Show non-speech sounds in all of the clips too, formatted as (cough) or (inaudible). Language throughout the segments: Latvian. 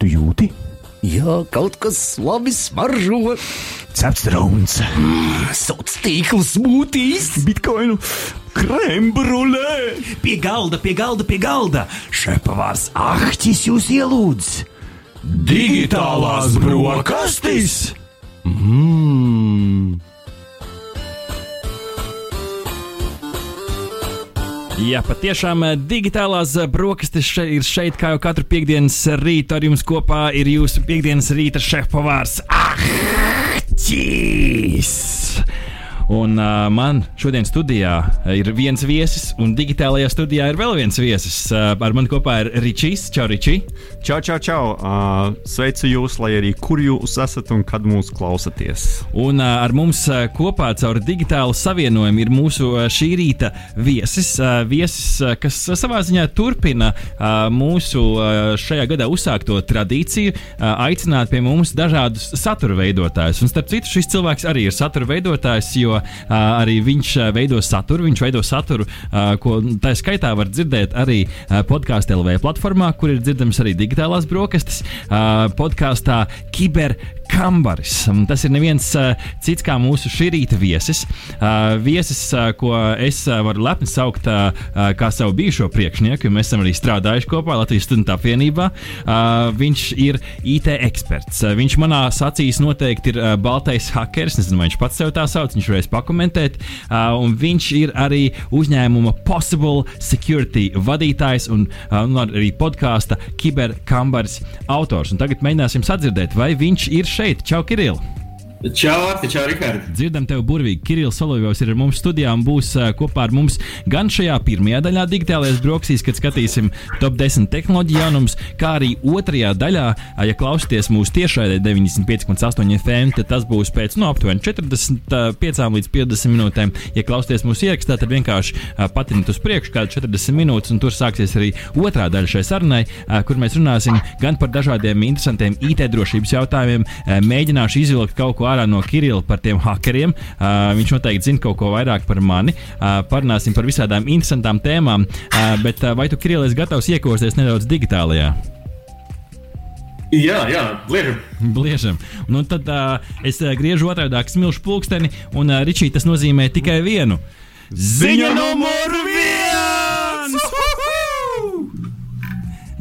Tu jūti? Jā, kaut kas labi smaržo. Cepts rauns, Sauc tīkls būtīs. bitkoinu, krembrulē. Pie galda, pie galda, pie galda! Šepavārs Ahtis jūs ielūdz! Digitālās brokastis! Mmm! Jā, patiešām eh, digitālās eh, brokastis še, ir šeit, kā jau katru piekdienas rītu ar jums kopā ir jūsu piekdienas rīta šefpavārs Ahtis! Un uh, man šodien studijā ir viens viesis, un digitālajā studijā ir vēl viens viesis. Uh, ar mani kopā ir Ričijs. Čau, Ričī! Čau, čau, čau! Uh, sveicu jūs, lai arī kur jūs esat un kad mūs klausāties. Un uh, ar mums uh, kopā caur digitālu savienojumu ir mūsu uh, šī rīta viesis. Uh, viesis, uh, kas uh, savā ziņā turpina uh, mūsu uh, šajā gadā uzsākto tradīciju, aicināt pie mums dažādus satura veidotājus. Un starp citu, šis cilvēks arī ir satura veidotājs, jo arī viņš veido saturu. Viņš veido saturu, ko tā skaitā var dzirdēt arī podkāstu LV platformā, kur ir dzirdams arī digitālās brokastis, podkāstā Kiber. Kambaris. Tas ir neviens uh, cits kā mūsu šī rīta viesis. Uh, viesis, uh, ko es varu lepni saukt kā savu bijušo priekšnieku, jo mēs esam arī strādājuši kopā Latvijas studentu apvienībā. Viņš ir IT eksperts. Viņš manā acīs noteikti ir baltais hackers. Nezinu, vai viņš pats sev tā sauc, viņš varēs pakomentēt. Un viņš ir arī uzņēmuma Possible Security vadītājs un, un arī podkāsta Kiberkambaris autors. Un tagad mēģināsim sadzirdēt, vai viņš ir šeit. Čau, Kiril! Čau, Arti, čau, Rikārd. Dzirdam tevi burvīgi. Kirillis Solovjovs ir mums studijā un būs kopā ar mums gan šajā pirmajā daļā, digitālajās brokastīs, kad skatīsim top 10 tehnoloģiju jaunumus, kā arī otrajā daļā, ja klausāties mūsu tiešraidē 95,8 FM, tad tas būs pēc no aptuveni 45 līdz 50 minūtēm. Ja klausāties mūsu ierakstā, tad vienkārši patinat uz priekšu kādu 40 minūtes, un tur sāksies arī otrā daļa šai sarunai, kur mēs runāsim gan par dažādiem interesantiem IT drošības jautājumiem, mēģināšu izvilkt kaut ko ārā no Kirilla par tiem hackeriem. Uh, viņš noteikti zina kaut ko vairāk par mani. Uh, parunāsim par visādām interesantām tēmām. Uh, bet uh, vai tu, Kirilla, esi gatavs iekosties nedaudz digitālajā? Jā, jā, liežam. Bliežam. Nu, tad uh, es griežu otrādi smilšu pulksteni, un uh, Ričī tas nozīmē tikai vienu. Ziņa numur viens!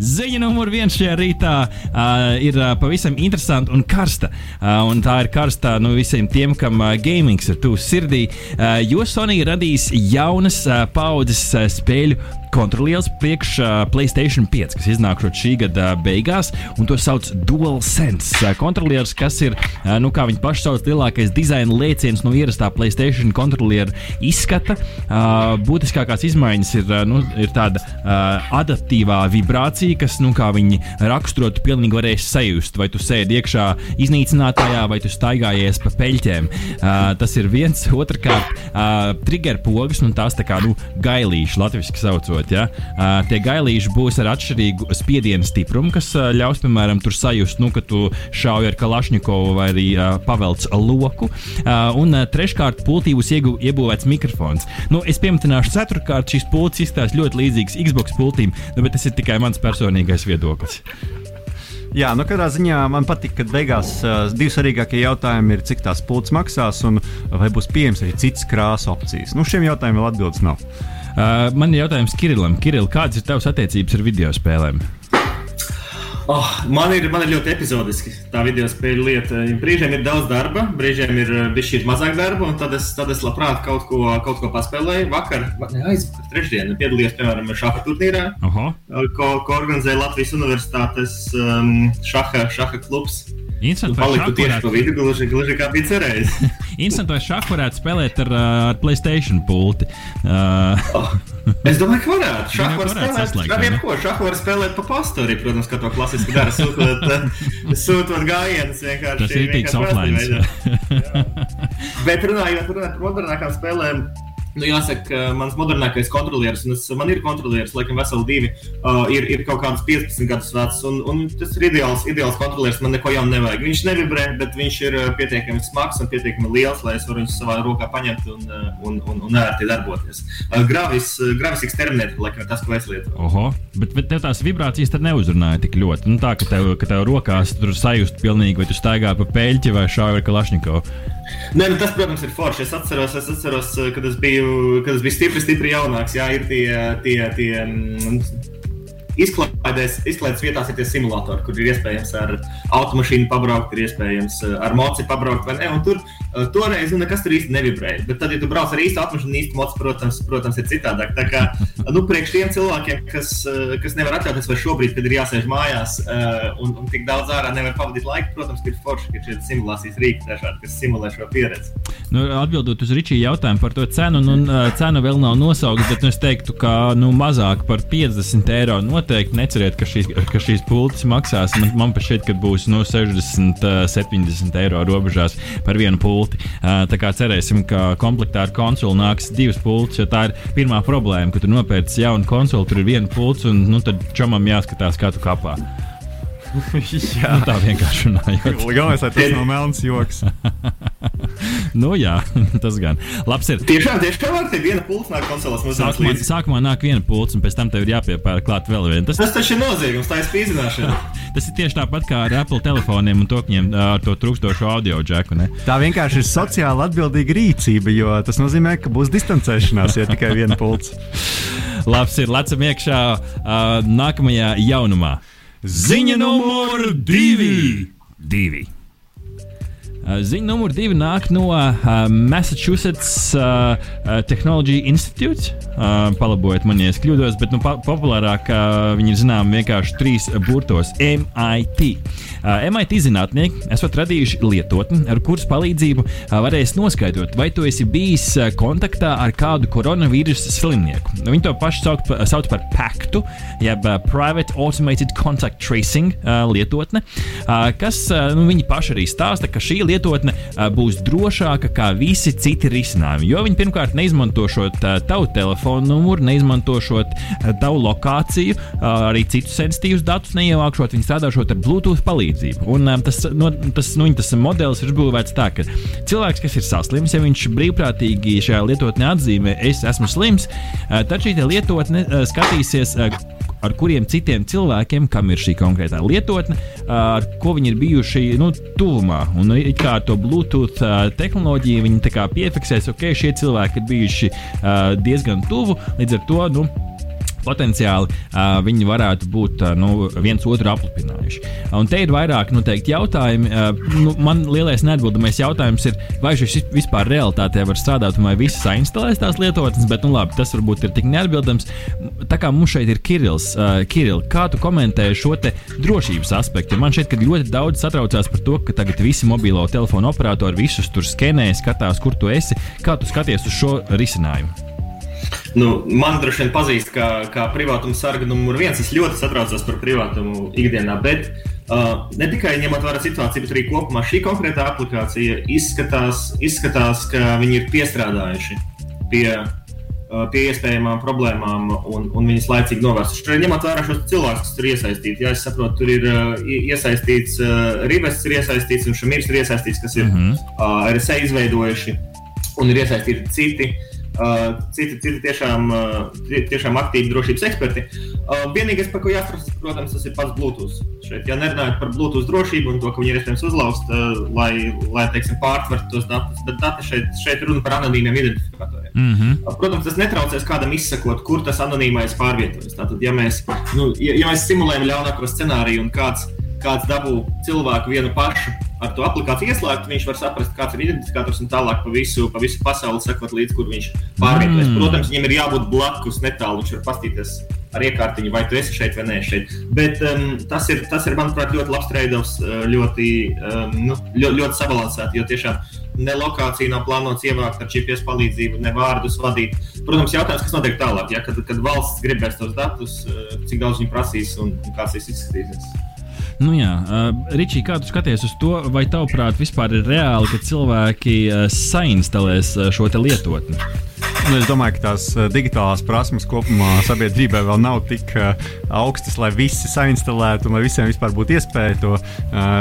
Ziņa numur viens šajā rītā uh, ir uh, pavisam interesanta un karsta. Uh, un tā ir karsta nu, visiem tiem, kam uh, gamings ir tuvs sirdī. Uh, jo Sony ir radījis jaunas uh, paudzes uh, spēļu kontrolieris priekš uh, Playstation 5, kas iznākšot šī gada beigās, un to sauc DualSense. Uh, kontrolieris, kas ir, uh, nu, kā viņi paši sauc, lielākais dizaina lēciens no ierastā Playstation kontroliera izskata. Uh, būtiskākās izmaiņas ir, uh, nu, ir tāda uh, adaptīvā vibrācija, kas, nu, kā viņi raksturotu, pilnīgi varēs sajust, vai tu sēdi iekšā iznīcinātājā, vai tu staigājies pa peļķēm. Uh, tas ir viens, otrkārt, uh, trigger pogas, un tās tā kā, nu, gailīši, latviski saucot. Ja? Uh, tie gailīši būs ar atšķirīgu spiedienu stiprumu, kas uh, ļaus, piemēram, tur sajust, nu, ka tu šauj ar Kalašņikovu vai arī uh, pavelc loku. Uh, un uh, treškārt, pultī būs iegu, iebūvēts mikrofons. Nu, es pieminēšu, ceturkārt, šīs pults izstāsta ļoti līdzīgas Xbox pultīm, nu, bet tas ir tikai mans personīgais viedoklis. Jā, nu katrā ziņā man patīk, ka beigās uh, divi svarīgākie jautājumi ir, cik tās pults maksās un vai būs pieejams arī citas krāsa opcijas. Nu, šiem jautājumiem vēl atbildes nav. Uh, man ir jautājums Kirillam. Kiril, kādas ir tavas attiecības ar video spēlēm? Oh, man, ir, man ir ļoti epizodiski tā video spēļu lieta. Brīžiem ir daudz darba, brīžiem ir bijis šī mazāk darba, un tad es, tad es labprāt kaut ko, kaut ko paspēlēju. Vakar, ne, aizvakar, trešdien, piedalījos, piemēram, šāda turnīrā, Aha. ko, ko organizēja Latvijas Universitātes um, šaha, šaha klubs. Vai Paliku tieši pa vidu, gluži, gluži kā bija cerējis. (laughs) Interesanti, vai šādi varētu spēlēt ar, uh, ar Playstation pulti. Uh, Oh, es domāju, ka varētu. Šādi Viņu var spēlēt. Ar jebko. Šādi var spēlēt pa pastu arī, protams, kā to klasiski dara. Sūtot, eh, sūtot gājienus vienkārši. tas ir tīks offline. (laughs) Bet runājot par modernākām spēlēm, Nu, jāsaka, ka mans modernākais kontrolieris, un es, man ir kontrolieris, laikam, veseli divi, uh, ir, ir kaut kāds 15 gadus vecs. Un, un tas ir ideāls, ideāls kontrolieris. Man neko jaunu nevajag. Viņš nevibrē, bet viņš ir uh, pietiekami smags un pietiekami liels, lai es varu viņu savā rokā paņemt un, uh, un, un, un ērti darboties. Uh, gravis, uh, gravis eksterminēt, laikam, tas, ko es lietoju. Oho, bet, bet tev tās vibrācijas tad neuzrunāja tik ļoti. Nu, tā, ka tev, ka tev rokās tur sajust pilnīgi, vai tu staigā pa peļķi vai šāvi ar Kalašņikovu. Nē, nu tas, protams, ir forši. Es atceros, es atceros kad, es biju, kad es biju stipri, stipri jaunāks. Jā, ir tie, tie, tie mm, izklaides, izklaides vietās ir tie simulatori, kur ir iespējams ar automašīnu pabraukt, ir iespējams ar moci pabraukt. Un tur toreiz nu, nekas tur īsti nevibrēja. Bet tad, ja tu brauc ar īstu automašīnu, īstu moci, protams, protams, ir citādāk. Tā kā nu, priekš tiem cilvēkiem, kas, kas nevar atļauties vai šobrīd, kad ir jāsēž mājās un, un tik daudz ārā nevar pavadīt laiku, protams, ir forši, ka šie simulācijas rīki dažādi, kas simulē šo pieredzi. Nu, atbildot uz Ričija jautājumu par to cenu, nu, cena vēl nav nosaukta, bet nu, es teiktu, ka nu, mazāk par 50 eiro noteikti neceriet, ka šīs, ka šīs pultis maksās. Man, man šķiet, ka būs no 60, 70 eiro robežās par vienu pulti. Tā kā cerēsim, ka komplektā ar konsoli nāks divas pultis, jo tā ir pirmā problēma, ka tu nopērci jaunu konsoli, tur ir viena pults, un nu, tad čomam jāskatās, kā tu kapā. Jā, nu, tā vienkārši runājot. Galvenais, lai tas nav melns joks. (laughs) nu, jā, tas gan. Labs ir. Tiešām, tiešām var te viena pults nāk konsoles mūzikas sākumā, sākumā nāk viena pults, un pēc tam tev ir jāpiepērk klāt vēl viena. Tas, tas taču ir noziegums, tā ir spīdzināšana. (laughs) tas ir tieši tāpat kā ar Apple telefoniem un tokņiem ar to trūkstošo audio džeku. Ne? Tā vienkārši ir sociāli atbildīga rīcība, jo tas nozīmē, ka būs distancēšanās, ja tikai viena pults. (laughs) Labs ir, lecam iekšā uh, nākamajā jaunumā. Ziņa numur divi! divi. Ziņa numur divi nāk no uh, Massachusetts uh, uh, Technology Institute. Uh, palabojiet man, ja es kļūdos, bet nu, populārāk uh, viņi ir zināmi vienkārši trīs burtos - MIT. MIT zinātnieki esat radījuši lietotni, ar kuras palīdzību varēs noskaidrot, vai tu esi bijis kontaktā ar kādu koronavīrusa slimnieku. Nu, viņi to pašu sauc, sauc par PACTU, jeb Private Automated Contact Tracing lietotne, kas nu, viņi paši arī stāsta, ka šī lietotne būs drošāka kā visi citi risinājumi. Jo viņi pirmkārt neizmantošot tavu telefonu numuru, neizmantošot tavu lokāciju, arī citus sensitīvus datus neievākšot, viņi strādāšot ar Bluetooth palīdzību. Un tas, no, tas, nu, tas modelis ir būvēts tā, ka cilvēks, kas ir saslims, ja viņš brīvprātīgi šajā lietotnē atzīmē, es esmu slims, tad šī lietotne skatīsies ar kuriem citiem cilvēkiem, kam ir šī konkrētā lietotne, ar ko viņi ir bijuši nu, tuvumā. Un kā ar to Bluetooth tehnoloģiju viņi piefiksēs, ok, šie cilvēki ir bijuši diezgan tuvu, līdz ar to. Nu, potenciāli uh, viņi varētu būt uh, nu, viens otru aplipinājuši. Un te ir vairāk noteikti jautājumi. Uh, nu, man lielais neatbildamais jautājums ir, vai šis vispār realitātē var strādāt, vai visi sainstalēs tās lietotnes, bet nu, labi, tas varbūt ir tik neatbildams. Tā kā mums šeit ir Kirills, uh, Kiril, kā tu komentēji šo drošības aspektu? Man ka ļoti daudz satraucās par to, ka tagad visi mobilo telefonu operatori visus tur skenē, skatās, kur tu esi. Kā tu skaties uz šo risinājumu? Nu, man droši vien pazīst, kā, kā privātuma sarga numur viens. Es ļoti satraucos par privātumu ikdienā, bet uh, ne tikai ņemot vērā situāciju, bet arī kopumā šī konkrētā aplikācija izskatās, izskatās ka viņi ir piestrādājuši pie, uh, pie iespējamām problēmām un, un viņas laicīgi novērst. Šeit ņemot vērā šos cilvēkus, kas tur iesaistīti, ja es saprotu, tur ir uh, iesaistīts uh, Rīgas, ir iesaistīts un Šamirs ir iesaistīts, kas ir mm -hmm. uh, RSA izveidojuši un ir iesaistīti citi. Uh, Uh, citi, citi tiešām, tiešām aktīvi drošības eksperti. Vienīgais, par ko jāatcerās, protams, tas ir pats Bluetooth. Šeit, ja nerunājot par Bluetooth drošību un to, ka viņi ir iespējams uzlauzt, lai, lai teiksim, pārtvertu tos datus, bet dati šeit, šeit runa par anonīmiem identifikatoriem. Mm -hmm. Protams, tas netraucēs kādam izsakot, kur tas anonīmais pārvietojas. Tātad, ja mēs, nu, ja, ja mēs simulējam ļaunāko scenāriju un kāds kāds dabū cilvēku vienu pašu ar to aplikāciju ieslēgt, viņš var saprast, kāds ir identifikators un tālāk pa visu, pa visu pasauli sekot līdz, kur viņš pārvietojas. Mm. Protams, viņam ir jābūt blakus netālu, viņš var pastīties ar iekārtiņu, vai tu esi šeit vai nē, šeit. Bet um, tas, ir, tas ir, manuprāt, ļoti labs trade-offs, uh, ļoti, um, nu, ļoti, ļoti sabalansēti, jo tiešām ne lokācija nav plānots ievākt ar GPS palīdzību, ne vārdus vadīt. Protams, jautājums, kas notiek tālāk, ja, kad, kad valsts gribēs tos datus, uh, cik daudz viņi prasīs un, un kāds tas izskatīsies. Nu jā, uh, Ričī, kā tu skaties uz to, vai tavuprāt vispār ir reāli, ka cilvēki uh, sainstalēs uh, šo lietotni? Un es domāju, ka tās uh, digitālās prasmes kopumā sabiedrībai vēl nav tik uh, augstas, lai visi sainstalētu un lai visiem vispār būtu iespēja to uh,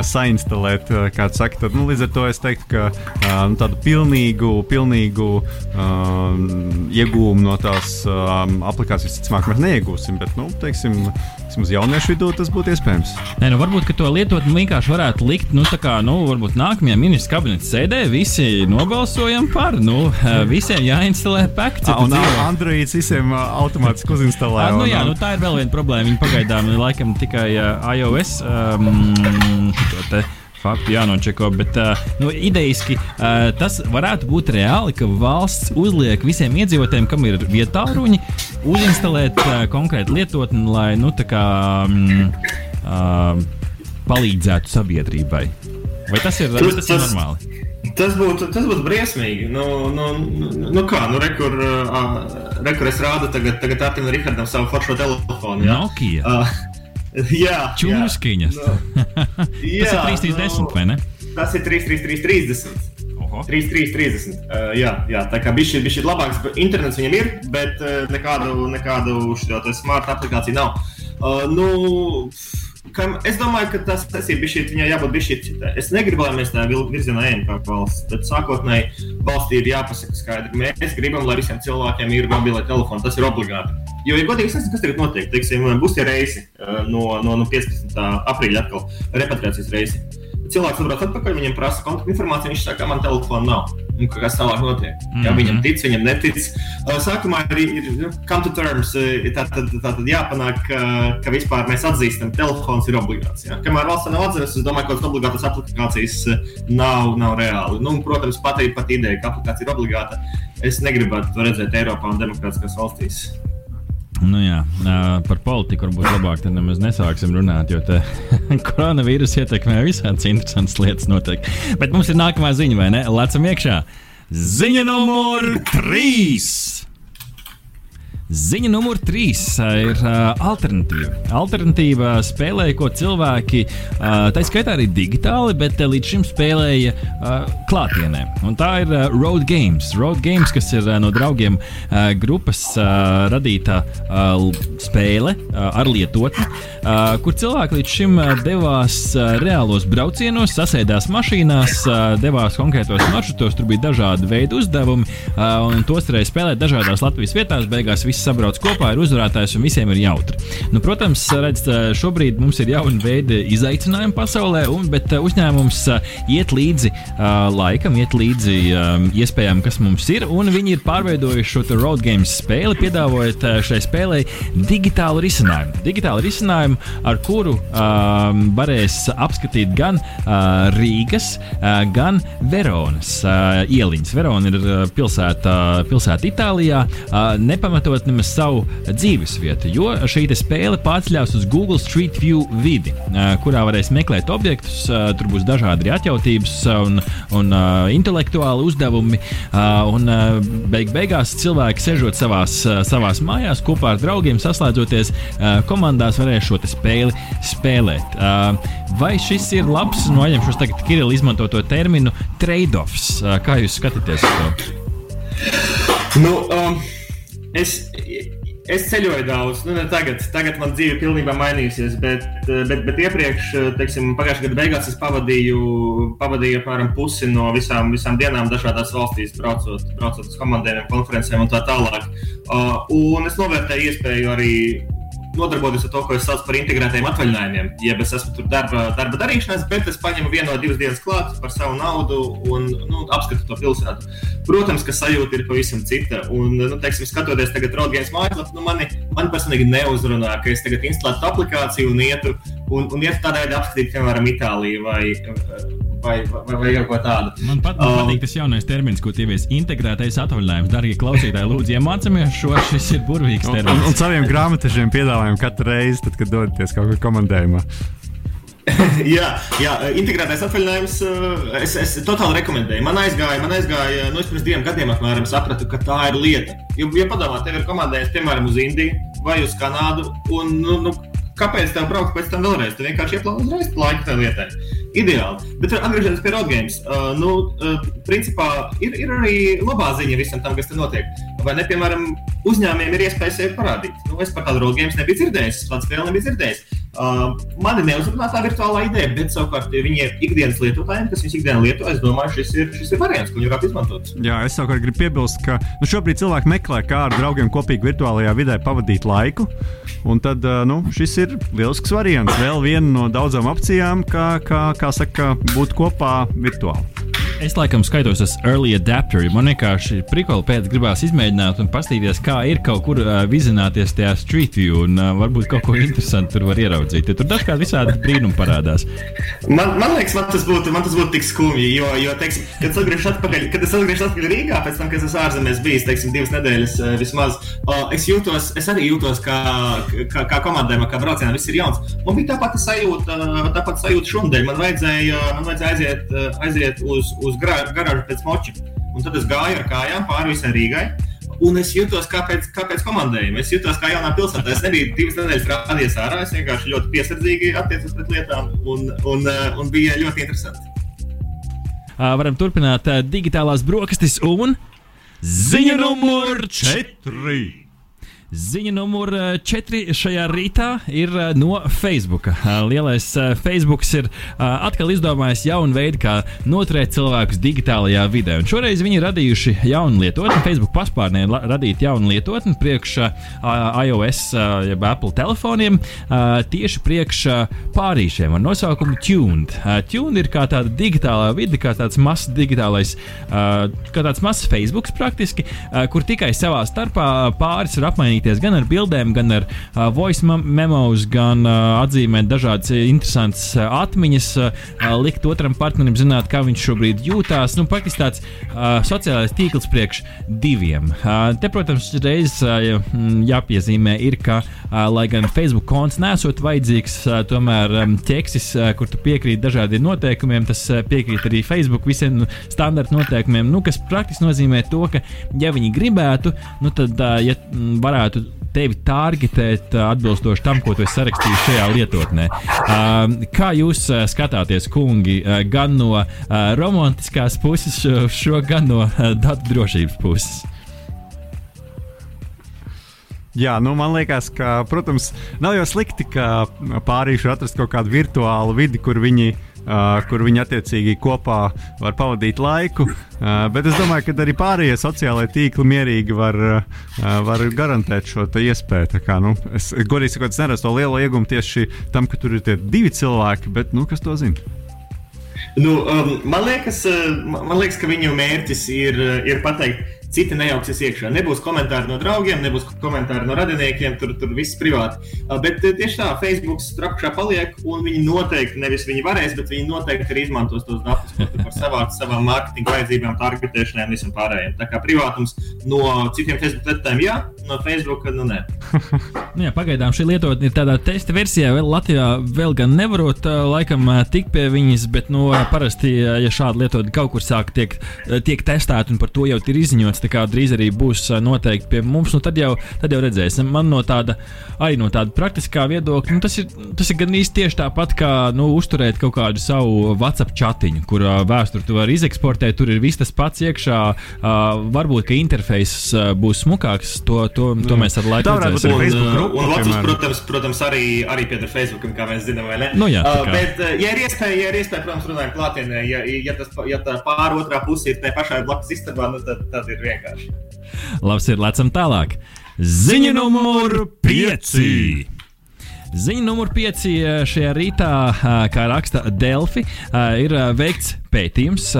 sainstalēt. Kā tu saki, tad, nu, līdz ar to es teiktu, ka uh, nu, tādu pilnīgu, pilnīgu uh, iegūmu no tās uh, aplikācijas visticamāk mēs neiegūsim. Bet, nu, teiksim, Vismaz jauniešu vidū tas būtu iespējams. Nē, nu, varbūt to lietotni vienkārši varētu likt, nu, tā kā, nu, varbūt nākamajā ministra kabineta sēdē visi nobalsojam par, nu, visiem jāinstalē pekts. Un Androids visiem automātiski uzinstalē. Nu, jā, nu, tā ir vēl viena problēma. Viņi pagaidām laikam tikai uh, iOS. Um, faktu jānočeko, bet uh, nu, idejiski uh, tas varētu būt reāli, ka valsts uzliek visiem iedzīvotājiem, kam ir vietā ruņi, uzinstalēt uh, konkrētu lietotni, lai nu, kā, um, uh, palīdzētu sabiedrībai. Vai tas ir, tas, tas ir normāli? Tas būtu, tas būtu briesmīgi. Nu, nu, nu kā, nu, rekur, uh, rekur es rādu tagad, tagad Artiņam Rihardam savu foršo telefonu. Ja? Nokia. Uh, (laughs) Jā, čūskiņas. Nu, jā, (laughs) tas ir 330 vai ne? Tas ir 33330. 3,330. Uh, jā, jā, tā kā bija šī labāks internets viņam ir, bet uh, nekādu, nekādu šo smart aplikāciju nav. Uh, nu, Es domāju, ka tas, ir bijis šī, viņai jābūt šī. Es negribu, lai mēs tādā virzienā ejam kā valsts, bet sākotnēji valstī ir jāpasaka skaidri. Mēs gribam, lai visiem cilvēkiem ir mobilai telefoni. Tas ir obligāti. Jo, ja godīgi, nezinu, kas tagad notiek. Teiksim, būs tie reisi eh, no, no, no 15. aprīļa atkal repatriācijas reisi cilvēks atbrauc atpakaļ, viņam prasa kontaktu informāciju, viņš saka, ka man telefona nav. Un kas tālāk notiek? Mm -hmm. Jā, viņam tic, viņam netic. Sākumā ir, ir nu, come to terms, tā tad, tā tad jāpanāk, ka, ka vispār mēs atzīstam, ka telefons ir obligāts. Jā. Kamēr valsts nav atzīsta, es domāju, ka tādas obligātas aplikācijas nav, nav reāli. Nu, protams, pat, pat ideja, ka aplikācija ir obligāta, es negribētu to redzēt Eiropā un demokrātiskās valstīs. Nu jā, par politiku varbūt labāk tad nemaz nesāksim runāt, jo (laughs) koronavīrus ietekmē visādas interesantas lietas. Notiek. Bet mums ir nākamā ziņa, vai ne? Lecam iekšā! Ziņa numur 3! Ziņa numur trīs ir uh, alternatīva. Alternatīva spēlē, ko cilvēki, uh, tā skaitā arī digitāli, bet uh, līdz šim spēlēja uh, klātienē. Un tā ir uh, Road Games. Road Games, kas ir uh, no draugiem uh, grupas uh, radīta uh, spēle uh, ar lietotni, uh, kur cilvēki līdz šim uh, devās uh, reālos braucienos, sasēdās mašīnās, uh, devās konkrētos maršrutos, tur bija dažādi veidi uzdevumi, uh, un tos varēja spēlēt dažādās Latvijas vietās. Beigās visi sabrauc kopā, ir uzvarētājs un visiem ir jautri. Nu, protams, redz, šobrīd mums ir jauni veidi izaicinājumi pasaulē, un, bet uzņēmums iet līdzi laikam, iet līdzi iespējām, kas mums ir, un viņi ir pārveidojuši šo road games spēli, piedāvājot šai spēlei digitālu risinājumu. Digitālu risinājumu, ar kuru varēs apskatīt gan Rīgas, gan Veronas ieliņas. Verona ir pilsēta, pilsēta Itālijā, nepamatot nemaz savu dzīvesvietu, jo šī spēle pārceļās uz Google Street View vidi, kurā varēs meklēt objektus. Tur būs dažādi atjautības un, un intelektuāli uzdevumi. Un beig beigās cilvēki sežot savās, savās mājās kopā ar draugiem, saslēdzoties komandās, varēs šo spēli spēlēt. Vai šis ir labs, no aizņemšos tagad Kirillu izmantoto terminu trade-offs? Kā jūs skatāties uz to? Nu, um, Es, es ceļoju daudz, nu, tagad, tagad man dzīve ir pilnībā mainījusies, bet, bet, bet iepriekš, teiksim, pagājušā gada beigās es pavadīju, pavadīju apmēram pusi no visām, visām dienām dažādās valstīs, braucot, braucot uz komandiem, konferencēm un tā tālāk. Uh, un es novērtēju iespēju arī nodarboties ar to, ko es saucu par integrētiem atvaļinājumiem. Jeb es esmu tur darba, darba darīšanās, bet es paņemu vienu vai divas dienas klāt par savu naudu un nu, apskatu to pilsētu. Protams, ka sajūta ir pavisam cita. Un, nu, teiksim, skatoties tagad Rodgers mājaslapu, nu, mani, mani personīgi neuzrunā, ka es tagad instalētu aplikāciju un ietu, un, un ietu tādā veidā apskatīt, piemēram, Itāliju vai vai, vai, vai kaut ko tādu. Man pat, man patīk um, tas jaunais termins, ko ievies integrētais atvaļinājums. Darbie klausītāji, lūdzu, iemācāmies šo. Šis ir burvīgs termins. Un, un, un saviem grāmatažiem piedāvājam katru reizi, tad, kad dodaties kaut kur komandējumā. (laughs) jā, jā, integrētais atvaļinājums. Uh, es, es totāli rekomendēju. Man aizgāja, man aizgāja, nu, pirms diviem gadiem apmēram sapratu, ka tā ir lieta. Jo, ja padomā, tev ir komandējums, piemēram, uz Indiju vai uz Kanādu, un, nu, nu kāpēc tev braukt pēc tam vēlreiz? Tu vienkārši ieplāno uzreiz laiku tajā lietai. Ideāli. Bet atgriežoties pie Rodgēmas, uh, nu, uh, principā ir, ir arī labā ziņa visam tam, kas tur notiek. Vai ne, piemēram, uzņēmējiem ir iespēja sevi parādīt? Nu, es par tādu Rodgēmas nebiju dzirdējis, es pats vēl nebiju dzirdējis. Uh, mani neuzrunā tā virtuālā ideja, bet savukārt viņiem ikdienas lietotājiem, kas viņus ikdienā lieto, es domāju, šis ir, šis ir variants, ko viņi varētu izmantot. Jā, es savukārt gribu piebilst, ka nu, šobrīd cilvēki meklē, kā ar draugiem kopīgi virtuālajā vidē pavadīt laiku. Un tad nu, šis ir lielisks variants. Vēl viena no daudzām opcijām, kā, kā, kā saka, būt kopā virtuāli. Es laikam skaitos uz early adapter. Man vienkārši prikoli pēc gribās izmēģināt un paskatīties, kā ir kaut kur uh, vizināties tajā street view un uh, varbūt kaut ko interesantu tur var ieraudzīt. Ja tur dažkārt visādi brīnumi parādās. Man, man liekas, man tas būtu, man tas būtu tik skumji, jo, jo teiksim, kad es atgriežos atpakaļ, kad es atgriežos atpakaļ Rīgā, pēc tam, kad es ārzemēs biju, teiksim, divas nedēļas uh, vismaz, uh, es jūtos, es arī jūtos kā, kā, kā komandējumā, kā braucienā, viss ir jauns. Man bija tāpat sajūta, tāpat sajūta šodien. Man vajadzēja, man vajadzēja aiziet, aiziet uz, uz garāžu pēc moča. Un tad es gāju ar kājām pāri visai Rīgai. Un es jutos kā pēc, kā pēc komandējuma. Es jutos kā jaunā pilsētā. Es nebiju divas nedēļas rādījies ārā. Es vienkārši ļoti piesardzīgi attiecos pret lietām un, un, un bija ļoti interesanti. Varam turpināt digitālās brokastis un ziņa numur 4. Ziņa numur 4 šajā rītā ir no Facebook. Lielais Facebook ir atkal izdomājis jaunu veidu, kā noturēt cilvēkus digitālajā vidē. Un šoreiz viņi ir radījuši jaunu lietotni. Facebook paspārnē radīt jaunu lietotni priekš iOS, jeb Apple telefoniem, tieši priekš pārīšiem ar nosaukumu Tuned. Tuned ir kā tāda digitālā vide, kā tāds mazs digitālais, kā tāds mazs Facebook praktiski, kur tikai savā starpā pāris ir apmainīti apmainīties gan ar bildēm, gan ar uh, voice memos, gan uh, atzīmēt dažādas interesantas uh, atmiņas, uh, likt otram partnerim zināt, kā viņš šobrīd jūtās. Nu, Praktiski tāds uh, sociālais tīkls priekš diviem. Uh, te, protams, reiz uh, jāpiezīmē, ir, ka, uh, lai gan Facebook konts nesot vajadzīgs, uh, tomēr um, ķeksis, uh, kur tu piekrīti dažādiem noteikumiem, tas uh, piekrīt arī Facebook visiem standarta noteikumiem, nu, kas praktiski nozīmē to, ka, ja viņi gribētu, nu, tad, uh, ja varētu varētu tevi targetēt atbilstoši tam, ko tu esi sarakstījis šajā lietotnē. Kā jūs skatāties, kungi, gan no romantiskās puses, šo, gan no datu drošības puses? Jā, nu man liekas, ka, protams, nav jau slikti, ka pārīši atrast kaut kādu virtuālu vidi, kur viņi uh, uh, kur viņi attiecīgi kopā var pavadīt laiku. Bet es domāju, ka arī pārējie sociālai tīkli mierīgi var, var garantēt šo iespēju. Kā, nu, es godīgi sakot, es neredzu to lielo iegumu tieši tam, ka tur ir tie divi cilvēki, bet nu, kas to zina? Nu, um, man, liekas, man liekas, ka viņu mērķis ir, ir pateikt, citi nejauksies iekšā. Nebūs komentāri no draugiem, nebūs komentāri no radiniekiem, tur, tur viss privāti. Bet tieši tā, Facebook trakšā paliek, un viņi noteikti, nevis viņi varēs, bet viņi noteikti arī izmantos tos datus par savām, savām mārketinga vajadzībām, targetēšanai un visam pārējiem. Tā kā privātums no citiem Facebook lietotājiem, jā, no Facebook, nu nē. (laughs) nu jā, pagaidām šī lietotne ir tādā testa versijā, vēl Latvijā vēl gan nevarot laikam tikt pie viņas, bet nu, parasti, ja šāda lietotne kaut kur sāk tiek, tiek testēta un par to jau ir izziņots temats kā, drīz arī būs noteikti pie mums. Nu, tad, jau, tad jau redzēsim. Man no tāda, arī no tāda praktiskā viedokļa, nu, tas, ir, tas ir gan īsti tieši tāpat kā nu, uzturēt kaut kādu savu WhatsApp chatiņu, kur vēsturi tu vari izeksportēt. Tur ir viss tas pats iekšā. Varbūt, ka interfejs uh, būs smukāks. To, to, to mm. mēs ar laiku redzēsim. Un, grupu, un WhatsApp, protams, protams, arī, arī pieder Facebookam, kā mēs zinām, vai ne? Nu, jā, uh, bet, ja ir iespēja, ja ir iespēja, protams, runājot klātienē, ja, ja, tas, ja tā pāri otrā pusē ir te pašai blakus istabā, nu, tad, tad ir vienkārši. Labs ir, lecam tālāk. Ziņa numur 5. Ziņa numur 5 šajā rītā, kā raksta Delfi, ir veikts pētījums.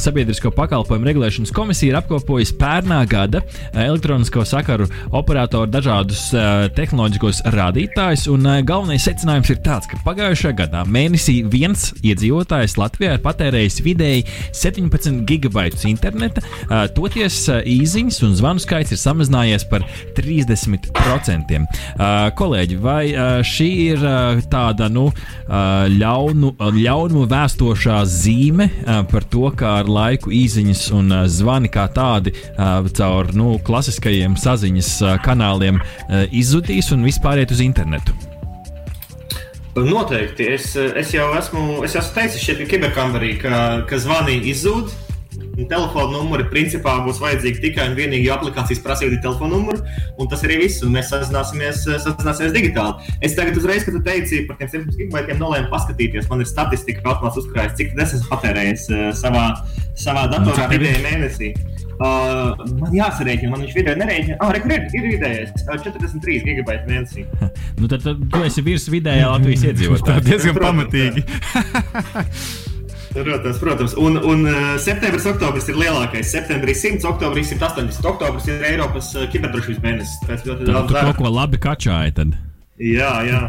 Sabiedrisko pakalpojumu regulēšanas komisija ir apkopojusi pērnā gada elektronisko sakaru operatoru dažādus tehnoloģiskos rādītājus. Galvenais secinājums ir tāds, ka pagājušajā gadā mēnesī viens iedzīvotājs Latvijā ir patērējis vidēji 17 gigabaitus interneta, toties īsiņas un zvanu skaits ir samazinājies par 30%. Kolēģi, vai šī ir tāda nu, ļaunu, ļaunumu vēstošā zīme? Zīme par to, kā ar laiku īsiņas un zvani kā tādi caur nu, klasiskajiem saziņas kanāliem izzudīs un vispār iet uz internetu. Noteikti. Es, es jau esmu, es esmu teicis šeit, ka kiberkambarī, ka, ka zvani izzūd. Un Telefona numuri principā būs vajadzīgi tikai un vienīgi, aplikācijas prasīja telefona numuru, un tas arī viss. Mēs sazināsimies, sazināsimies digitāli. Es tagad uzreiz, kad tu teici par tiem 700 gigabaitiem, nolēmu paskatīties. Man ir statistika, ka automāts uzkrājas, cik tas esmu patērējis eh, savā, savā datorā tev ir? vidēji mēnesī. Uh, man jāsarēķina, man viņš vidēji nerēķina. Ah, re, kur ir, vidējais. Uh, 43 gigabaiti mēnesī. Nu, tad, tad tu esi virs vidējā Latvijas Tā (laughs) iedzīvotāja. diezgan Protams, pamatīgi. (laughs) Protams, protams. Un, un uh, septembris, oktobris ir lielākais. Septembrī 100, oktobrī 180. Oktobris ir Eiropas uh, kiberdrošības mēnesis. Pēc ļoti daudz tu darba. kaut ko labi kačāji. Tad. Jā, jā.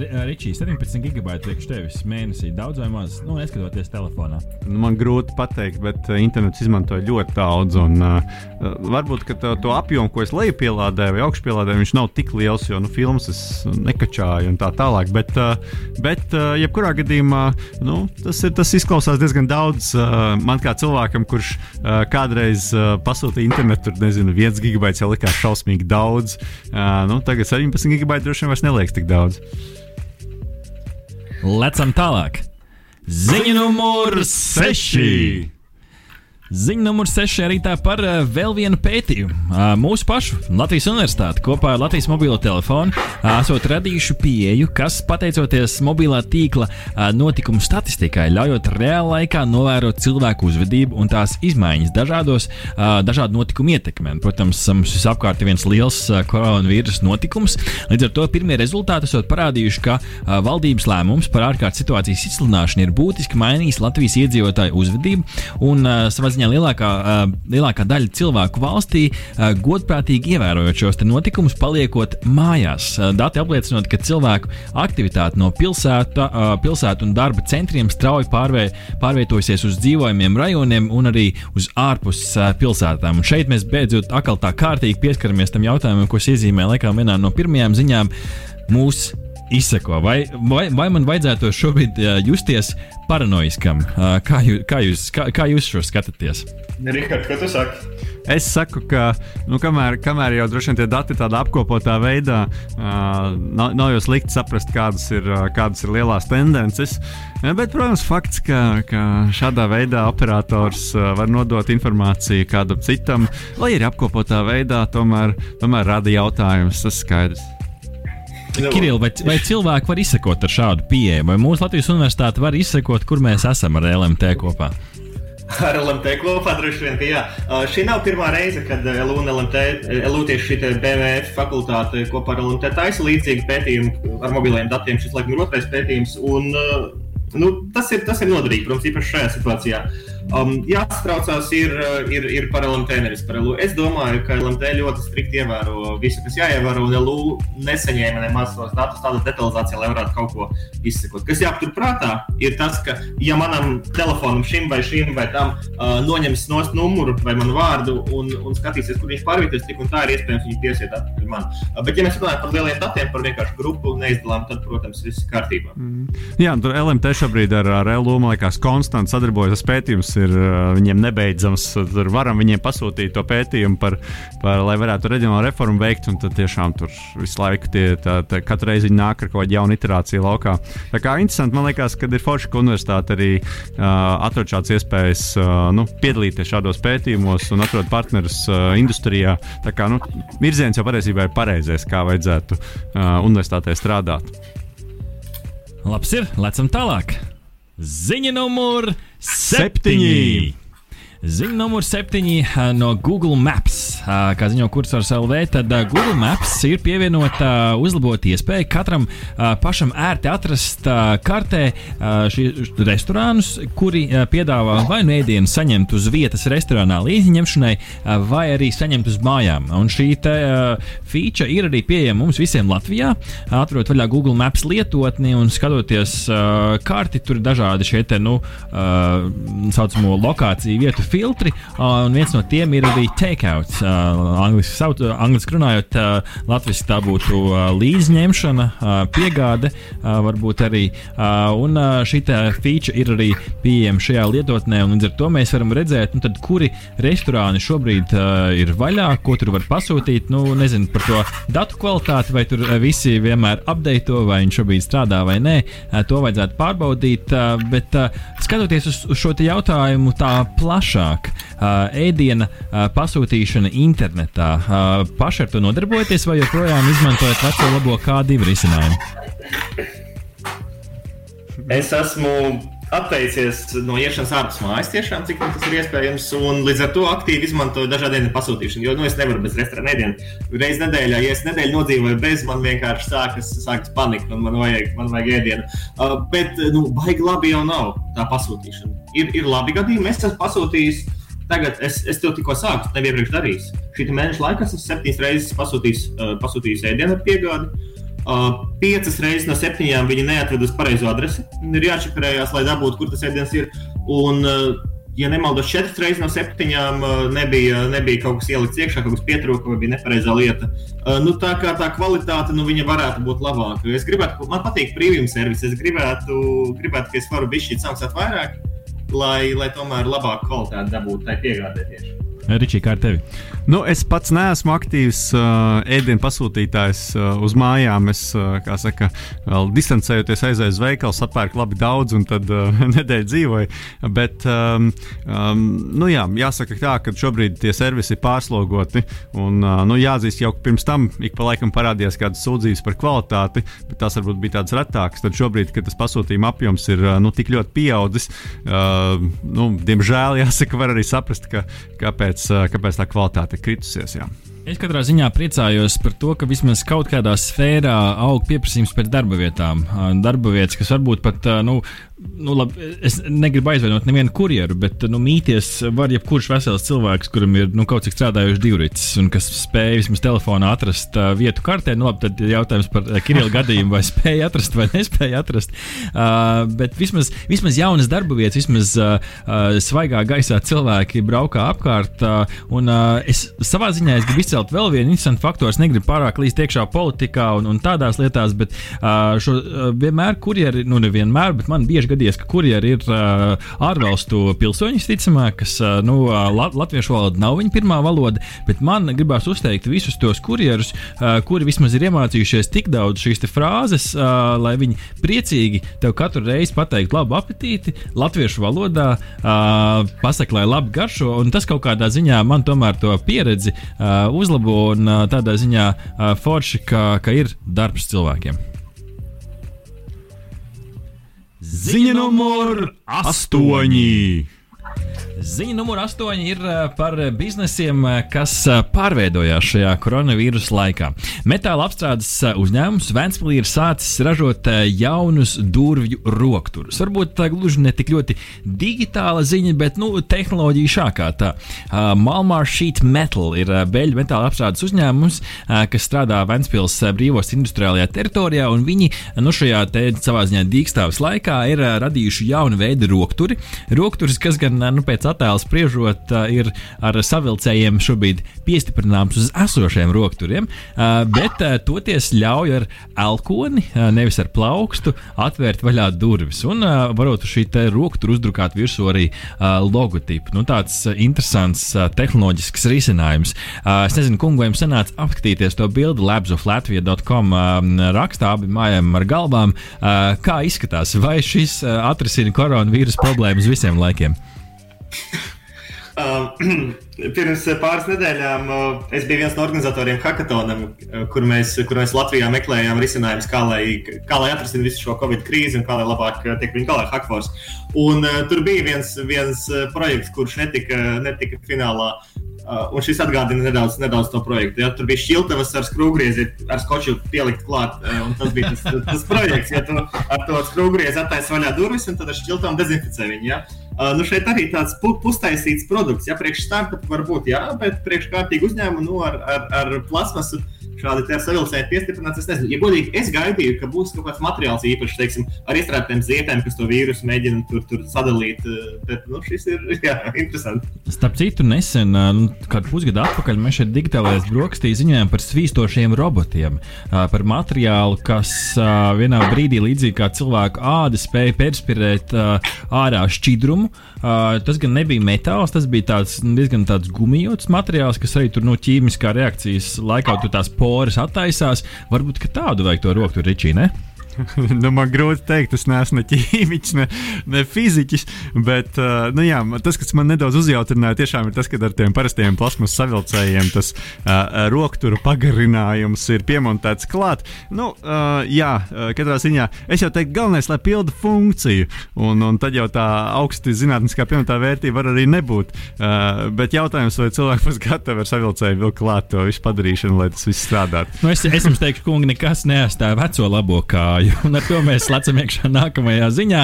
Ri- Ričijs, 17 gigabaiti priekš tevis mēnesī. Daudz vai maz? Nu, neskatoties telefonā. Nu, man grūti pateikt, bet internets izmanto ļoti daudz. Un, uh, varbūt to, to apjomu, ko es lejupielādēju vai augšupielādēju, viņš nav tik liels, jo nu, filmas es nekačāju un tā tālāk. Bet, uh, bet uh, jebkurā gadījumā nu, tas, ir, tas izklausās diezgan daudz. Uh, man kā cilvēkam, kurš uh, kādreiz uh, pasūtīja internetu, tur nezinu, viens gigabaits jau likās šausmīgi daudz. Uh, nu, tagad 17 gigabaiti droši vien vairs neliekas tik daudz. Lecam tālāk. Ziņa numur 6. Ziņa numur 6 arī tā par uh, vēl vienu pētījumu. Uh, mūsu pašu Latvijas Universitāte kopā ar Latvijas mobilo telefonu uh, esot radījuši pieeju, kas pateicoties mobilā tīkla uh, notikumu statistikai, ļaujot reālā laikā novērot cilvēku uzvedību un tās izmaiņas dažādos, uh, dažādu notikumu ietekmēm. Protams, mums visapkārt ir viens liels uh, koronavīrus notikums. Līdz ar to pirmie rezultāti esot parādījuši, ka uh, valdības lēmums par ārkārtas situācijas izsludināšanu ir būtiski mainījis Latvijas iedzīvotāju uzvedību un uh, ziņā lielākā, uh, lielākā daļa cilvēku valstī uh, godprātīgi ievērojot šos notikumus, paliekot mājās. Uh, dati apliecinot, ka cilvēku aktivitāte no pilsēta, uh, pilsētu un darba centriem strauji pārvē, pārvietojusies uz dzīvojamiem rajoniem un arī uz ārpus uh, pilsētām. Un šeit mēs beidzot atkal tā kārtīgi pieskaramies tam jautājumam, ko es iezīmēju laikam vienā no pirmajām ziņām. Mūsu izseko. Vai, vai, vai man vajadzētu šobrīd uh, justies paranoiskam? Uh, kā, jū, kā, jūs, kā, kā jūs šo skatāties? Rihards, ko tu saki? Es saku, ka nu, kamēr, kamēr jau droši vien tie dati tādā apkopotā veidā, uh, nav, nav jau slikti saprast, kādas ir, kādas ir lielās tendences. Bet, protams, fakts, ka, ka šādā veidā operators uh, var nodot informāciju kādam citam, lai arī apkopotā veidā, tomēr, tomēr rada jautājumus. Tas skaidrs. Kiril, vai, vai cilvēki var izsekot ar šādu pieeju? Vai mūsu Latvijas universitāte var izsekot, kur mēs esam ar LMT kopā? Ar LMT kopā droši vien, ka jā. Uh, šī nav pirmā reize, kad uh, LU un LMT, LU tieši šī BVF fakultāte kopā ar LMT taisa līdzīgu pētījumu ar mobiliem datiem. Šis, laikam, ir otrais pētījums. Un, uh, nu, tas, ir, tas ir noderīgi, protams, īpaši šajā situācijā. Um, jāsatraucās ir, uh, ir, ir par LMT, nevis par LU. Es domāju, ka LMT ļoti strikti ievēro visu, kas jāievēro, un LU nesaņēma nemaz tos datus tādā detalizācijā, lai varētu kaut ko izsekot. Kas jāpatur prātā, ir tas, ka, ja manam telefonam šim vai šim vai tam uh, noņems nost numuru vai manu vārdu un, un skatīsies, kur viņš pārvietojas, tik un tā ir iespējams viņu tiesiet atpakaļ man. Uh, bet, ja mēs runājam par lieliem datiem, par vienkāršu grupu neizdalām, tad, protams, viss ir kārtībā. Jā, tur LMT šobrīd ar, ar LU man liekas, konstanti sadarbojas. Tas pētījums ir viņiem nebeidzams. Tur varam viņiem pasūtīt to pētījumu, par, par, lai varētu reģionālu reformu veikt. Tad tiešām tur visu laiku tie, tā, tā, katru reizi viņi nāk ar kaut kādu jaunu iterāciju laukā. Tā kā interesanti, man liekas, ka ir forši, ka universitāte arī uh, atrod šādas iespējas uh, nu, piedalīties šādos pētījumos un atrod partnerus uh, industrijā. Tā kā nu, virziens jau patiesībā ir pareizais, kā vajadzētu uh, universitātē strādāt. Labs ir, lecam tālāk. Ziņa numur septiņi. Ziņa numur septiņi ā, no Google Maps. Ā, Kā ziņo kursors LV, tad ā, Google Maps ir pievienota uzlabot iespēju katram pašam ērti atrast kartē ā, šī restorānus, kuri piedāvā vai nu ēdienu saņemt uz vietas restorānā līdziņemšanai, vai arī saņemt uz mājām. Un šī te, feature ir arī pieejama mums visiem Latvijā. Atrot vaļā Google Maps lietotni un skatoties karti, tur ir dažādi šie te, nu, saucamo lokāciju vietu filtri, uh, un viens no tiem ir arī takeout. Uh, angliski, sauc, angliski runājot, uh, latviešu tā būtu uh, līdzņemšana, uh, piegāde, uh, varbūt arī. Uh, un uh, šī feature ir arī pieejama šajā lietotnē, un līdz ar to mēs varam redzēt, nu, tad, kuri restorāni šobrīd uh, ir vaļā, ko tur var pasūtīt. Nu, nezinu par to datu kvalitāti, vai tur visi vienmēr update to, vai viņš šobrīd strādā vai nē. Uh, to vajadzētu pārbaudīt. Uh, bet uh, skatoties uz, uz šo jautājumu tā plašāk, uh, ēdiena uh, pasūtīšana internetā, uh, paši ar to nodarbojaties vai joprojām izmantojat veco labo K2 risinājumu? Es esmu atteicies no iešanas ārpus mājas, tiešām, cik tas ir iespējams. Un līdz ar to aktīvi izmantoju dažādu dienu pasūtīšanu. Jo nu, es nevaru bez restorāna ēdienu. Reizes nedēļā, ja es nedēļu nodzīvoju bez, man vienkārši sākas, sākas panika un man vajag, man vajag ēdienu. Uh, bet, nu, baigi labi jau nav tā pasūtīšana. Ir, ir labi gadījumi, es esmu pasūtījis. Tagad es, es tev tikko sāku, nevis iepriekš darījis. Šī mēneša laikā esmu septiņas reizes pasūtījis, uh, pasūtījis ēdienu ar piegādi. Uh, piecas reizes no septiņām viņi neatrada uz pareizo adresi. Ir jāčakarējās, lai dabūtu, kur tas ēdiens ir. Un, uh, ja nemaldos, četras reizes no septiņām uh, nebija, nebija kaut kas ielikts iekšā, kaut kas pietrūka vai bija nepareizā lieta. Uh, nu, tā kā tā kvalitāte nu, varētu būt labāka. Es gribētu, man patīk privīm servis, es gribētu, gribētu ka es varu bišķīt samaksāt vairāk, lai, lai tomēr labāku kvalitāti dabūtu tai piegādē tieši. Ričī, kā ar tevi? Nu, es pats neesmu aktīvs uh, ēdienu pasūtītājs uh, uz mājām. Es, uh, kā saka, vēl distancējoties, aizēju uz veikalu, sapērku labi daudz un tad uh, (laughs) nedēļu dzīvoju. Bet, um, um, nu, jā, jāsaka tā, ka šobrīd tie servisi ir pārslogoti. Un, uh, nu, jāatzīst, jau pirms tam ik pa laikam parādījās kādas sūdzības par kvalitāti, bet tās varbūt bija tādas retākas. Tad šobrīd, kad tas pasūtījuma apjoms ir uh, nu, tik ļoti pieaudzis, uh, nu, diemžēl (laughs) jāsaka, var arī saprast, ka, kāpēc, uh, kāpēc tā kvalitāte ir kritusies. Jā. Es katrā ziņā priecājos par to, ka vismaz kaut kādā sfērā aug pieprasījums pēc darba vietām. Darba vietas, kas varbūt pat, nu, nu labi, es negribu aizvainot nevienu kurjeru, bet nu, mīties var jebkurš vesels cilvēks, kuram ir nu, kaut cik strādājuši divricis un kas spēj vismaz telefonā atrast uh, vietu kartē. Nu, labi, tad ir jautājums par uh, Kirila gadījumu, vai (laughs) spēja atrast vai nespēja atrast. Uh, bet vismaz, vismaz jaunas darba vietas, vismaz uh, uh, svaigā gaisā cilvēki braukā apkārt. Uh, un uh, es savā ziņā es gribu izcelt vēl vienu interesantu faktoru. Es negribu pārāk līst iekšā politikā un, un tādās lietās, bet uh, šo, uh, vienmēr kurjeri, nu nevienmēr, bet man bieži gadījies, ka kurjeri ir uh, ārvalstu pilsoņi, visticamāk, kas uh, nu, uh, lat, latviešu valoda nav viņa pirmā valoda, bet man gribās uzteikt visus tos kurjerus, uh, kuri vismaz ir iemācījušies tik daudz šīs frāzes, uh, lai viņi priecīgi tev katru reizi pateikt labu apetīti latviešu valodā, uh, pasakot, lai labi garšo, un tas kaut kādā ziņā man tomēr to pieredzi uh, uzlabo un tādā ziņā forši, ka, ka ir darbs cilvēkiem. Ziņa numur astoņi! Ziņa numur 8 ir eh, par biznesiem, eh, kas eh, pārveidojās šajā koronavīrusa laikā. Metāla apstrādes uzņēmums Vēnspīlī ir sācis ražot jaunus durvju rokturus. Varbūt tā gluži ne tik ļoti digitāla ziņa, bet nu, tehnoloģija šākā tā. Malmar Sheet Metal ir beļģu metāla apstrādes uzņēmums, kas strādā Vēnspils brīvos industriālajā teritorijā, un viņi nu, šajā te savā ziņā dīkstāves laikā ir radījuši jaunu veidu rokturi. Rokturis, kas gan nu, pēc attēls spriežot, ir ar savilcējiem šobrīd piestiprināms uz esošiem rokturiem, bet toties ļauj ar elkoni, nevis ar plaukstu, atvērt vaļā durvis. Un varot uz šī roktura uzdrukāt virsū arī logotipu. Nu, tāds interesants tehnoloģisks risinājums. Es nezinu, kungu, vai jums sanāca apskatīties to bildi labsoflatvija.com rakstā abi mājām ar galvām. Kā izskatās, vai šis atrisina koronavīrus problēmas visiem laikiem? (laughs) (clears throat) Pirms pāris nedēļām es biju viens no organizatoriem hackathonam, kur mēs, kur mēs Latvijā meklējām risinājumus, kā lai, kā lai atrisināt visu šo covid krīzi un kā lai labāk tiek viņa galā hackforce. Un uh, tur bija viens, viens projekts, kurš netika, netika finālā. Uh, un šis atgādina nedaudz, nedaudz to projektu. Ja? Tur bija šķiltavas ar skrūvgriezi, ar skoču pielikt klāt. Uh, tas bija tas, tas projekts, ja tu ar to skrūvgriezi attaisno vaļā durvis un tad ar šķiltām dezinficē viņu. Ja? Uh, nu šeit arī tāds pu pustaisīts produkts. Ja priekš startup varbūt jā, bet priekš kārtīgi uzņēmumu nu, ar, ar, ar plasmasu šādi savilcēji piestiprināts. Es nezinu, ja godīgi, es gaidīju, ka būs kaut kāds materiāls īpašs, teiksim, ar iestrādātiem zietēm, kas to vīrusu mēģina tur, tur sadalīt. eh, Bet nu, šis ir (laughs) jā, interesants. Starp citu, nesen, nu, kādu pusgadu atpakaļ, mēs šeit digitālajā brokastī ziņojām par svīstošiem robotiem, ā, par materiālu, kas vienā brīdī, līdzīgi kā cilvēka āda, spēja perspirēt ārā šķidrumu. Tas gan nebija metāls, tas bija tāds diezgan tāds gumijots materiāls, kas arī tur no ķīmiskā reakcijas laikā tur tās poras attaisās. Varbūt tādu vajag to roku, Ričī, ne? (laughs) nu, man grūti pateikt, es neesmu ne ķīmiķis, ne, ne fiziķis. Bet uh, nu, jā, tas, kas man nedaudz uzjautrināja, tiešām ir tas, ka ar tiem parastiem plasmas savilcējiem tas uh, rokturu pagarinājums ir piemontēts klāt. Nu, uh, jā, katrā ziņā es jau teiktu, galvenais, lai pilda funkciju. Un, un tad jau tā augsti zinātniskā pievienotā vērtība var arī nebūt. Uh, bet jautājums, vai cilvēki būs gatavi ar savilcēju vilkt klāt to visu padarīšanu, lai tas viss strādātu. Nu, es, es jums teikšu, kungi, nekas neatstāja veco labo kāju. Un ar to mēs lecam iekšā nākamajā ziņā.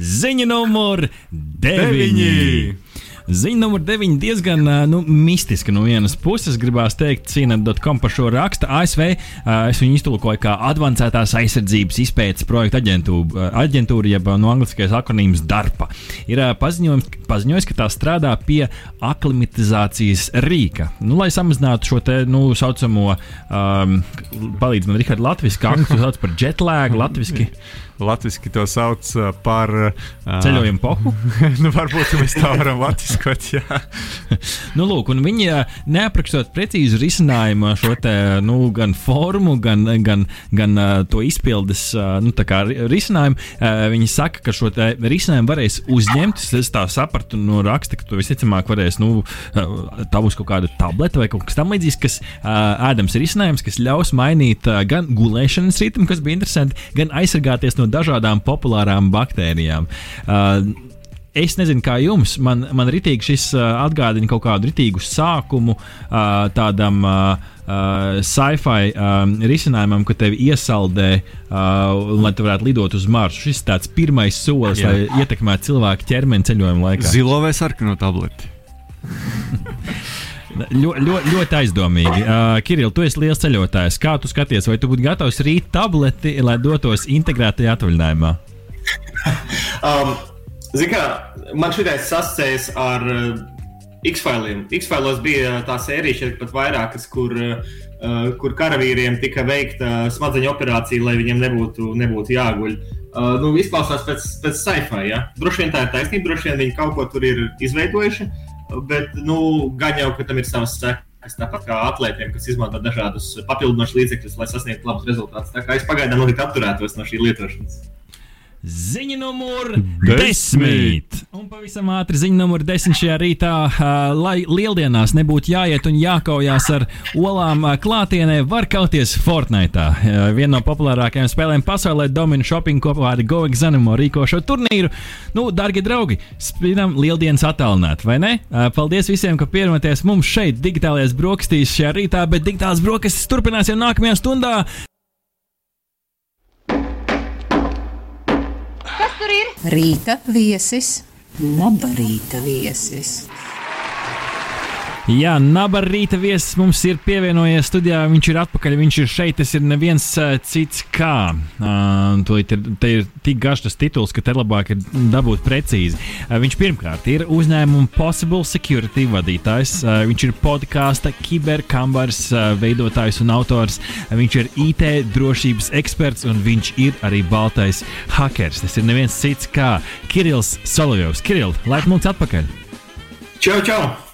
Ziņa numur 9. Ziņa numur 9 diezgan nu, mistiska no vienas puses. Gribās teikt, cīnā.com par šo raksta ASV. Es viņu iztulkoju kā Advancētās aizsardzības izpētes projekta aģentūra, aģentūra jeb no angliskais akronīms DARPA. Ir paziņojums, paziņojis, ka tā strādā pie aklimatizācijas rīka. Nu, lai samazinātu šo te nu, saucamo, um, palīdz man, Rihards, latviešu, kā angļu sauc par jetlag, latviešu Latvijasiski to sauc par ceļojumu pohu. (laughs) nu, varbūt mēs tā varam latviskot. (laughs) Nu, lūk, un viņi neaprakstot precīzu risinājumu šo te, nu, gan formu, gan, gan, gan to izpildes nu, risinājumu. Viņi saka, ka šo risinājumu varēs uzņemt. Es- tā sapratu no raksta, ka to visticamāk varēs nu, tā būs kaut kāda tableta vai kaut kas tamlīdzīgs, kas ēdams risinājums, kas ļaus mainīt gan gulēšanas ritmu, kas bija interesanti, gan aizsargāties no dažādām populārām baktērijām. Uh, Es nezinu, kā jums. Man, man ritīgi šis uh, atgādina kaut kādu ritīgu sākumu uh, tādam uh, uh, sci-fi um, risinājumam, ka tevi iesaldē, uh, lai tu varētu lidot uz Marsu. Šis ir tāds pirmais solis, Jā. lai ietekmētu cilvēku ķermeni ceļojuma laikā. Zilo vai sarkano tableti? (laughs) Ļo, ļo, ļoti aizdomīgi. Uh, Kirill, tu esi liels ceļotājs. Kā tu skaties, vai tu būtu gatavs rīt tableti, lai dotos integrētajā atvaļinājumā? (laughs) Um, Ziniet, man šitais sasaucējis ar uh, X-failiem. X-failos bija tā sērija, šeit pat vairākas, kur, uh, kur karavīriem tika veikta smadzeņu operācija, lai viņiem nebūtu, nebūtu jāguļ. Uh, nu, izklausās pēc, pēc sci-fi. Ja? Droši vien tā ir taisnība, droši vien viņi kaut ko tur ir izveidojuši, bet nu, gan jau, ka tam ir savas sekas. Tāpat kā atlētiem, kas izmanto dažādus papildinošus līdzekļus, lai sasniegtu labus rezultātus. Tā kā es pagaidām noteikti atturētos no šī lietošanas. Ziņa numur Desmit. Un pavisam ātri ziņa numur desmit šajā rītā. Uh, lai lieldienās nebūtu jāiet un jākaujās ar olām uh, klātienē, var kauties Fortnite. Uh, viena no populārākajām spēlēm pasaulē domina shopping kopā ar GoExanimo rīkošo turnīru. Nu, darbie draugi, spīdam lieldienas attālināt, vai ne? Uh, paldies visiem, ka pievienoties mums šeit, digitālajās brokastīs šajā rītā, bet digitālās brokastis turpinās jau nākamajā stundā. Rīta viesis, laba rīta viesis. Jā, Naba rīta viesis mums ir pievienojies studijā. Viņš ir atpakaļ, viņš ir šeit. Tas ir neviens cits kā. Uh, to ir, te ir tik garš tas tituls, ka te labāk ir dabūt precīzi. Uh, viņš pirmkārt ir uzņēmuma Possible Security vadītājs. Uh, viņš ir podkāsta kiberkambars uh, veidotājs un autors. Uh, viņš ir IT drošības eksperts un viņš ir arī baltais hackers. Tas ir neviens cits kā Kirills Solovjovs. Kirill, laipni lūdzu atpakaļ! Čau, čau!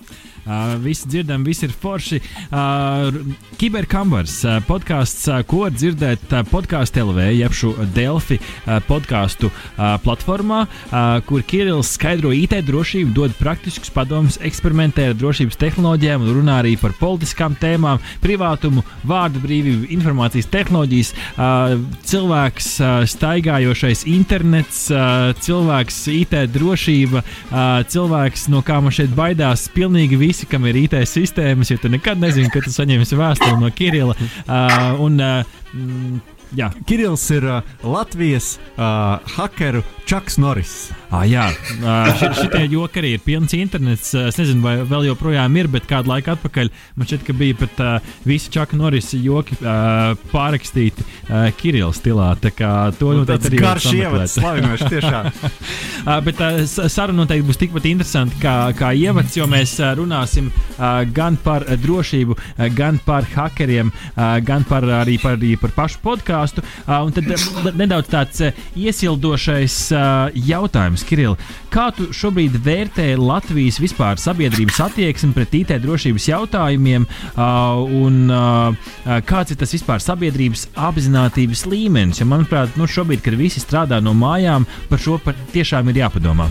Uh, visi dzirdam, visi ir forši. Uh, Kiberkambars uh, podkāsts, uh, ko dzirdēt uh, podkāstu LV, jeb šo Delfi uh, podkāstu uh, platformā, uh, kur Kirillis skaidro IT drošību, dod praktiskus padomus, eksperimentē ar drošības tehnoloģijām un runā arī par politiskām tēmām, privātumu, vārdu brīvību, informācijas tehnoloģijas, uh, cilvēks uh, staigājošais internets, uh, cilvēks IT drošība, uh, cilvēks, no kā man šeit baidās pilnīgi visi, kam ir IT sistēmas, jo tu nekad nezini, kad tu saņemsi vēstuli no Kirila. Uh, un, uh, mm, jā, Kirillis ir uh, Latvijas uh, hakeru Čaks Norris. Ah, jā, (laughs) uh, ši- šitie joki arī ir pilns internets. Uh, Es nezinu, vai vēl joprojām ir, bet kādu laiku atpakaļ man šķiet, ka bija pat uh, visi Čaka Norisa joki uh, pārrakstīti uh, Kirilla stilā. Tā kā to Nu, noteikti arī garš ievads, slavinošs tiešām. Uh, (laughs) bet uh, saruna noteikti būs tikpat interesanta kā, kā ievads, jo mēs uh, runāsim uh, gan par drošību, uh, gan par hackeriem, uh, gan par, arī par, arī par pašu podkāstu. Uh, un tad uh, nedaudz tāds uh, iesildošais uh, jautājums, Kirill. Kā tu šobrīd vērtē Latvijas vispār sabiedrības attieksmi pret IT drošības jautājumiem, uh, un uh, uh, kāds ir tas vispār sabiedrības apziņotības līmenis? Jo, manuprāt, nu, šobrīd, kad visi strādā no mājām, par šo par tiešām ir jāpadomā.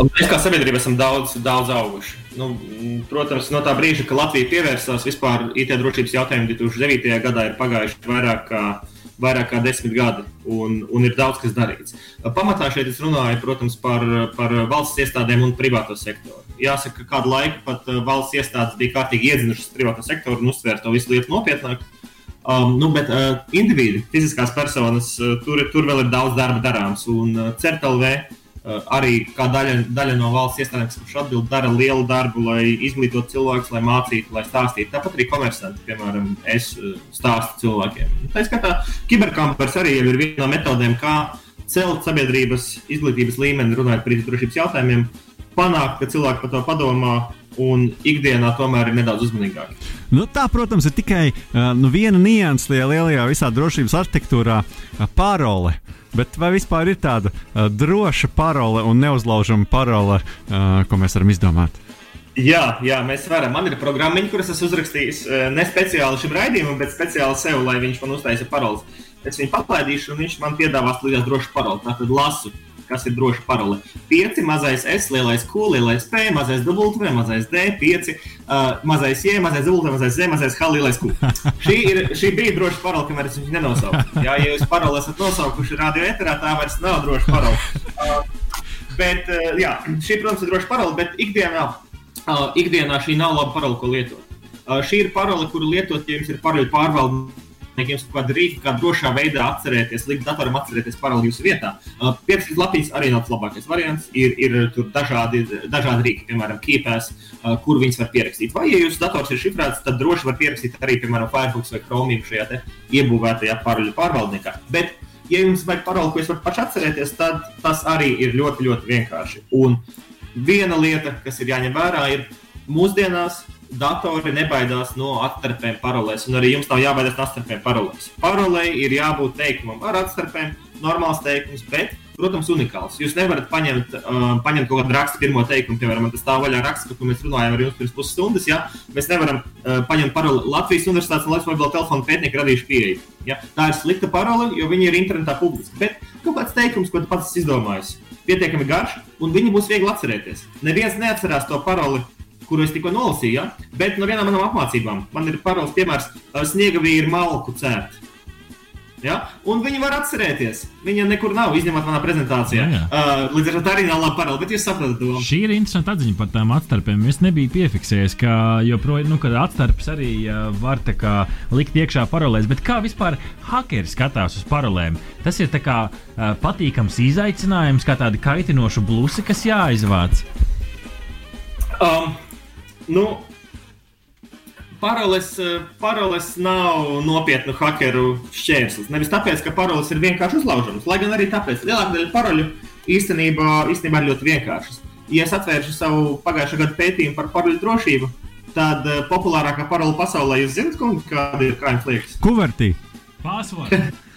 Mēs kā sabiedrība esam daudz, daudz auguši. Nu, protams, no tā brīža, kad Latvija pievērsās vispār IT drošības jautājumiem 2009. gadā, ir pagājuši vairāk kā, vairāk kā desmit gadi, un, un ir daudz kas darīts. Pamatā šeit es runāju protams, par, par valsts iestādēm un privāto sektoru. Jāsaka, ka kādu laiku pat uh, valsts iestādes bija kārtīgi iedzinušas privāto sektoru un uztvēra to visu lietu nopietnāk. Um, nu, bet uh, individi, fiziskās personas, uh, tur, tur vēl ir daudz darba darāms. Un uh, CERTLV arī kā daļa, daļa no valsts iestādēm, šo atbild, dara lielu darbu, lai izglītotu cilvēkus, lai mācītu, lai stāstītu. Tāpat arī komersanti, piemēram, es uh, stāstu cilvēkiem. Tā skatā, kiberkampers arī ir viena no metodēm, kā celt sabiedrības izglītības līmeni, runājot par drošības jautājumiem, panākt, ka cilvēki par to padomā un ikdienā tomēr ir nedaudz uzmanīgāki. Nu, tā, protams, ir tikai uh, nu, viena nianses tajā lielajā visā drošības arhitektūrā uh, parole. Bet vai vispār ir tāda uh, droša parole un neuzlaužama parole, uh, ko mēs varam izdomāt? Jā, jā, mēs varam. Man ir programmiņa, kuras esmu uzrakstījis eh, ne speciāli šim raidījumam, bet speciāli sev, lai viņš man uztaisītu paroles. Es viņu paplaidīšu, un viņš man piedāvās līdzās drošu paroli. Tātad lasu, kas ir droša parole. 5, mazais S, lielais Q, lielais P, mazais W, mazais D, 5, uh, mazais J, mazais W, mazais Z, mazais H, lielais Q. šī, ir, šī bija droša parole, kamēr es viņu nenosaucu. Jā, ja jūs paroli esat nosaukuši radio eterā, tā vairs nav droša parole. Uh, bet, uh, jā, šī, protams, ir droša parole, bet ikdienā Uh, ikdienā šī nav laba parole, ko lietot. Uh, šī ir parole, kuru lietot, ja jums ir paroļu pārvaldnieki, jums ir kāda rīka, kā drošā veidā atcerēties, likt datoram atcerēties paroli jūsu vietā. Uh, Pierakstīts lapiņas arī nav labākais variants. Ir, ir tur dažādi, dažādi rīki, piemēram, kīpēs, uh, kur viņas var pierakstīt. Vai, ja jūsu dators ir šifrēts, tad droši var pierakstīt arī, piemēram, Firefox vai Chromium šajā iebūvētajā paroļu pārvaldniekā. Bet, ja jums vajag paroli, ko jūs varat paši atcerēties, tad tas arī ir ļoti, ļoti vienkārši. Un viena lieta, kas ir jāņem vērā, ir mūsdienās datori nebaidās no atstarpēm parolēs, un arī jums nav jābaidās no atstarpēm parolēs. Parolei ir jābūt teikumam ar atstarpēm, normāls teikums, bet, protams, unikāls. Jūs nevarat paņemt, uh, paņemt kaut kādu rakstu pirmo teikumu, piemēram, tas stāv vaļā raksts, par ko mēs runājām ar jums pirms pusstundas. Ja? Mēs nevaram uh, paņemt paroli Latvijas Universitātes un Latvijas mobilo telefonu pētnieku radījuši pieeju. Ja? Tā ir slikta parole, jo viņi ir internetā publiski. Bet kaut kāds teikums, ko tu pats izdomājis, pietiekami garš, un viņi būs viegli atcerēties. Neviens neatcerās to paroli, kuru es tikko nolasīju, ja? bet no vienām manām apmācībām man ir parols piemērs, uh, sniega vīri malku cērt. Ja? Un viņi var atcerēties. Viņa nekur nav, izņemot manā prezentācijā. Jā, jā. Uh, līdz ar to arī nav laba parole, bet jūs saprotat to. Šī ir interesanta atziņa par tām atstarpēm. Es nebiju piefiksējies, ka joprojām nu, atstarpes arī uh, var kā, likt iekšā parolēs. Bet kā vispār hackeri skatās uz parolēm? Tas ir kā, uh, patīkams izaicinājums, kā tāda kaitinoša blusa, kas jāizvāc. Um, nu, paroles, eh, paroles nav nopietnu hakeru šķērslis. Nevis tāpēc, ka paroles ir vienkārši uzlaužamas, lai gan arī tāpēc, lielākā daļa paroļu īstenībā, īstenībā ir ļoti vienkāršas. Ja es atvēršu savu pagājušā gada pētījumu par paroļu drošību, tad uh, populārākā parola pasaulē, jūs kungi, kāda ir, kā jums liekas? Kuvertī. Pārsvarā. (laughs)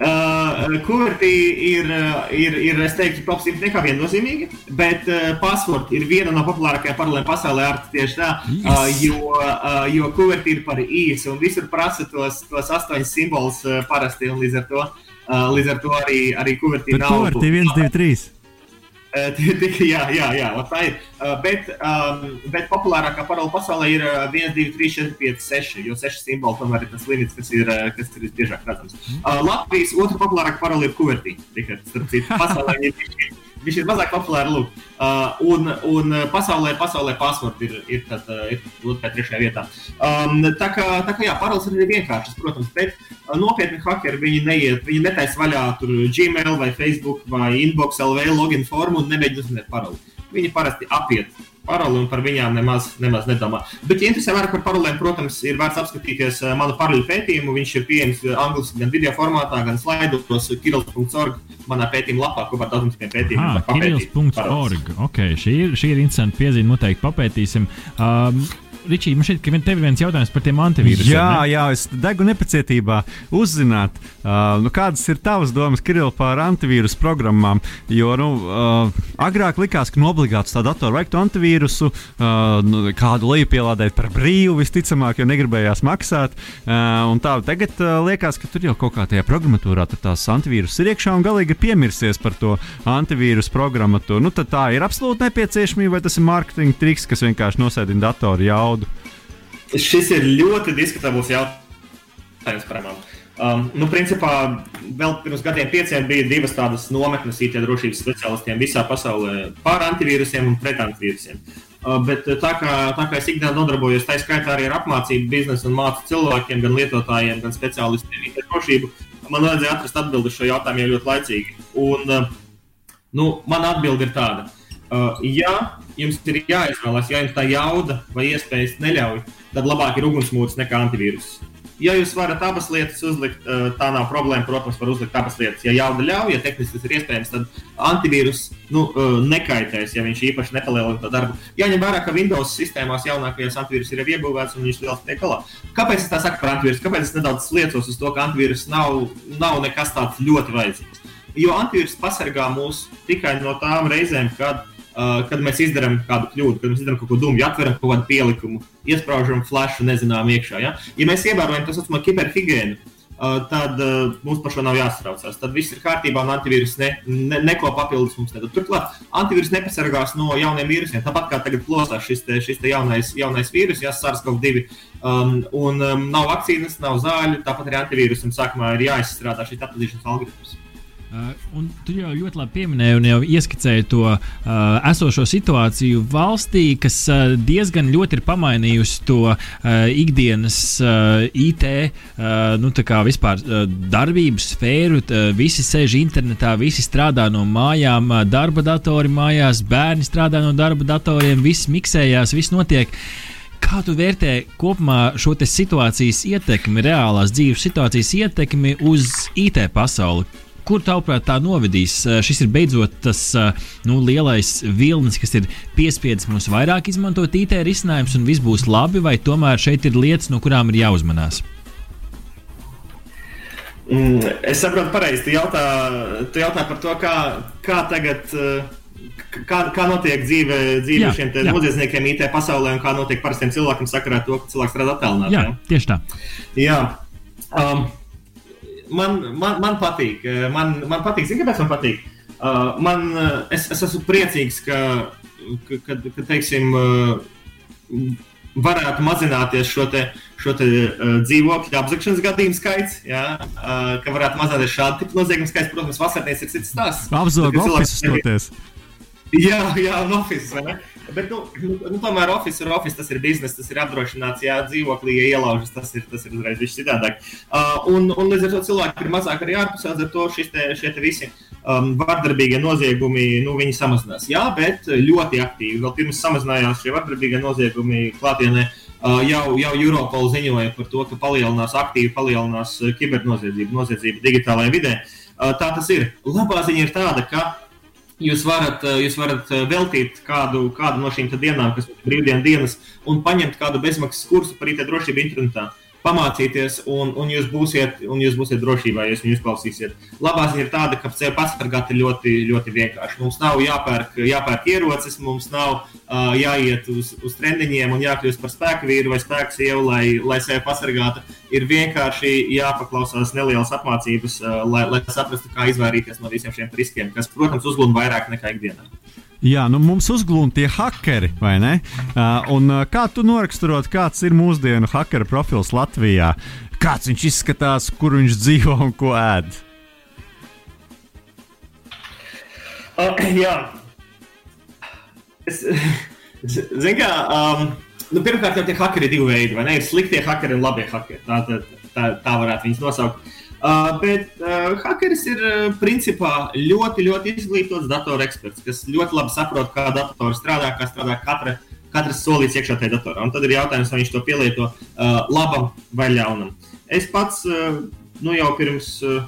Uh, Kuvertī ir, uh, ir, ir, es teiktu, top 100 nekā viennozīmīga, bet uh, password ir viena no populārākajām parolēm pasaulē ar tieši tā, uh, jo, uh, jo Kuvertī ir par īsu un visur prasa tos, tos astoņus simbolus uh, parasti, un līdz ar to, uh, līdz ar to arī, arī Bet nav. kuvertī 1, 2, 3. (laughs) Uh, tik- jā, jā, jā, tā ir. Uh, bet, um, bet populārākā parola pasaulē ir uh, 1, 2, 3, 4, 5, 6. Jo 6 simboli tomēr ir tas limits, kas ir, uh, kas ir visbiežāk redzams. Uh, Latvijas otrā populārākā parola ir kuvertī. Tikai starp citu, pasaulē ir Viņš ir mazāk populārs. Uh, un un pasaulē, pasaulē password ir, ir, tad, uh, ir otrajā, trešajā vietā. Um, tā kā, tā kā jā, paroles ir arī vienkāršas, protams, bet uh, nopietni hackeri viņi neiet, viņi netaisa vaļā tur Gmail vai Facebook vai Inbox LV login formu un nemēģina uzzināt paroli. Viņi parasti apiet paroli un par viņām nemaz, nemaz nedomā. Bet, ja interesē vairāk par parolēm, protams, ir vērts apskatīties uh, manu paroļu pētījumu. Viņš ir pieejams angļuiski gan video formātā, gan slaidos kirils.org. Manā pētījuma lapā kopā ar daudziem pētījumiem. Ah, kirils.org. Okay, šī, ir, šī ir interesanta piezīme. Noteikti papētīsim. Um, Ričī, man tev ir viens jautājums par tiem antivīrusiem. Jā, ne? jā, es degu nepacietībā uzzināt, uh, nu, kādas ir tavas domas, Kiril, par antivīrusu programmām. Jo nu, uh, agrāk likās, ka no obligāti tā datora vajag antivīrusu, uh, nu, kādu lejupielādēt par brīvu, visticamāk, jo negribējās maksāt. Uh, tā, tagad uh, liekas, ka tur jau kaut kā tajā programmatūrā tās antivīrus ir iekšā un galīgi ir piemirsies par to antivīrusu programmatūru. Nu, tā ir absolūti nepieciešamība, vai tas ir mārketinga triks, kas vienkārši nosēdina datoru jau naudu? Šis ir ļoti diskutabls jautājums par mani. Um, nu, principā, vēl pirms gadiem pieciem bija divas tādas nometnes IT drošības specialistiem visā pasaulē par antivīrusiem un pret antivīrusiem. Uh, bet tā kā, tā kā es ikdienā nodarbojos, tā skaitā arī ar apmācību biznesu un mācu cilvēkiem, gan lietotājiem, gan speciālistiem IT drošību, man vajadzēja atrast atbildi šo jautājumu jau ļoti laicīgi. Un, uh, nu, man atbilde ir tāda. Uh, ja jums ir jāizvēlas, ja jums tā jauda vai iespējas neļauj, tad labāk ir ugunsmūrs nekā antivīrus. Ja jūs varat abas lietas uzlikt, tā nav problēma. Protams, var uzlikt abas lietas. Ja jauda ļauj, ja tehniski tas ir iespējams, tad antivīrus nu, nekaitēs, ja viņš īpaši nepalielina to darbu. Jāņem vērā, ka Windows sistēmās jaunākajos antivīrus ir iebūvēts un viņš liels tiek galā. Kāpēc es tā saku par antivīrusu? Kāpēc es nedaudz liecos uz to, ka antivīrus nav, nav nekas tāds ļoti vajadzīgs? Jo antivīrus pasargā mūs tikai no tām reizēm, kad Uh, kad mēs izdarām kādu kļūdu, kad mēs izdarām kaut ko dumju, atveram kaut kādu pielikumu, iesprāžam flashu, nezinām, iekšā. Ja? ja mēs ievērojam to saucamo kiberhigiēnu, uh, tad uh, mums par šo nav jāsatraucās. Tad viss ir kārtībā, un antivīrus ne, ne, neko papildus mums nedod. Turklāt, antivīrus nepasargās no jauniem vīrusiem. Tāpat kā tagad plosās šis, te, šis te jaunais, jaunais vīrus, ja SARS-CoV-2, um, un um, nav vakcīnas, nav zāļu, tāpat arī antivīrusam sākumā ir jāizstrādā šis atpazīšanas algoritms. Uh, un tu jau ļoti labi pieminēji un jau ieskicēji to uh, esošo situāciju valstī, kas uh, diezgan ļoti ir pamainījusi to uh, ikdienas uh, IT uh, nu, vispār, uh, darbības sfēru. Uh, visi sēž internetā, visi strādā no mājām, uh, darba datori mājās, bērni strādā no darba datoriem, viss miksējās, viss notiek. Kā tu vērtē kopumā šo situācijas ietekmi, reālās dzīves situācijas ietekmi uz IT pasauli? Kur tavuprāt tā novedīs? Eh, šis ir beidzot tas eh, nu, lielais vilnis, kas ir piespiedzis mums vairāk izmantot IT risinājumus, un viss būs labi, vai tomēr šeit ir lietas, no kurām ir jāuzmanās? Mm, es saprotu, pareizi. Tu jautā, tu jautā par to, kā, kā tagad. Eh, kā, kā notiek dzīve, dzīve jā, šiem noziedzniekiem IT pasaulē un kā notiek parastiem cilvēkiem sakarā ar to, ka cilvēks strādā attālināti? Jā, jā, tieši tā. Jā. Um, man, man, man patīk. Eh, man, man patīk, zini, kāpēc man patīk? Uh, man, eh, es, es esmu priecīgs, ka, ka, kad, ka teiksim, uh, varētu mazināties šo, te, šo te, uh, dzīvokļu apzakšanas gadījumu skaits, jā, uh, ka varētu mazināties šādu tipu noziegumu skaits. Protams, vasarnēs ir cits stāsts. Apzog ofisus toties. (laughs) Jā, jā, un ne? Bet, nu, nu, tomēr office ir office, tas ir biznesa, tas ir apdrošināts, jā, dzīvoklī, ja ielaužas, tas ir, tas ir uzreiz viss citādāk. Uh, un, un līdz ar to cilvēki ir mazāk arī ārpus, līdz ar to te, šie te visi um, vardarbīgie noziegumi, nu, samazinās. Jā, bet ļoti aktīvi. Vēl pirms samazinājās šie vardarbīgie noziegumi klātienē. Uh, jau, jau Eiropola ziņoja par to, ka palielinās aktīvi palielinās kibernoziedzība, noziedzība digitālajā vidē. Uh, tā tas ir. Labā ziņa ir tāda, ka jūs varat, eh, jūs varat eh, veltīt kādu, kādu no šīm dienām, kas ir brīvdienas dienas, un paņemt kādu bezmaksas kursu par IT drošību internetā pamācīties, un, un, jūs būsiet, un jūs būsiet drošībā, ja viņu uzklausīsiet. Labā ziņa ir tāda, ka sevi pasargāt ir ļoti, ļoti vienkārši. Mums nav jāpērk, jāpērk ierocis, mums nav uh, jāiet uz, uz trendiņiem un jākļūst par spēku vīru vai spēku sievu, lai, lai sevi pasargātu. Ir vienkārši jāpaklausās nelielas apmācības, uh, lai, lai saprastu, kā izvairīties no visiem šiem riskiem, kas, protams, uzglūda vairāk nekā ikdienā. Jā, nu mums uzglūna tie hackeri, vai ne? Uh, un, uh, kā tu noraksturot, kāds ir mūsdienu hackera profils Latvijā? Kāds viņš izskatās, kur viņš dzīvo un ko ēd? Uh, jā. Es, zin kā, um, nu, pirmkārt, jau tie hakeri ir divi veidi, vai ne? Ir sliktie hakeri un labie hakeri. Tā, tā, tā, tā varētu viņus nosaukt. Uh, bet uh, hakeris ir uh, principā ļoti, ļoti izglītots datoru eksperts, kas ļoti labi saprot, kā datori strādā, kā strādā katra, katrs solīts iekšā tajā datorā. Un tad ir jautājums, vai viņš to pielieto uh, labam vai ļaunam. Es pats uh, nu, jau pirms. Uh,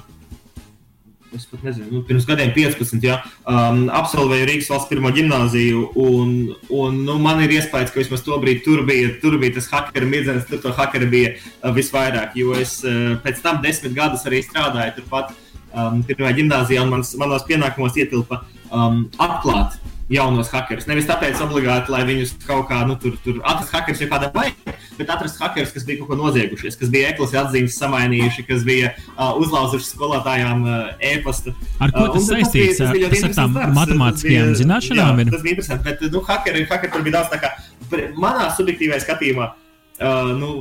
es pat nezinu, nu, pirms gadiem 15, ja, um, absolvēju Rīgas valsts pirmo gimnāziju. Un, un, nu, man ir iespējas, ka vismaz to brīdi tur bija, tur bija tas hackera mirdzens, tur to hackera bija uh, visvairāk. Jo es uh, pēc tam desmit gadus arī strādāju turpat um, pirmā gimnājā, un mans, manos pienākumos ietilpa um, atklāt jaunos hackerus. Nevis tāpēc, obligāti, lai viņus kaut kā nu, tur, tur atrast hackerus jau kādā veidā, bet atrast hackerus, kas bija kaut ko noziegušies, kas bija eklas atzīmes samainījuši, kas bija uh, uzlauzuši skolotājām uh, e-pastu. Ar ko tas uh, saistīts? Tas, bija, tas, tas ar tām matemātiskajām tas bija, zināšanām? Jā, tas bija interesanti, bet nu, hackeri, hackeri tur bija daudz tā kā manā subjektīvajā skatījumā. Uh, nu,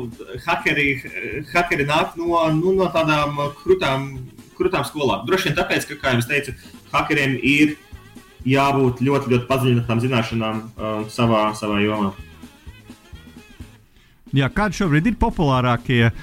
hackeri, hackeri nāk no, nu, no tādām krutām, krutām skolām. Droši vien tāpēc, ka, kā jau es teicu, hackeriem ir uh, jābūt ļoti, ļoti padziļinātām zināšanām uh, savā, savā jomā. Jā, kādi šobrīd ir populārākie uh,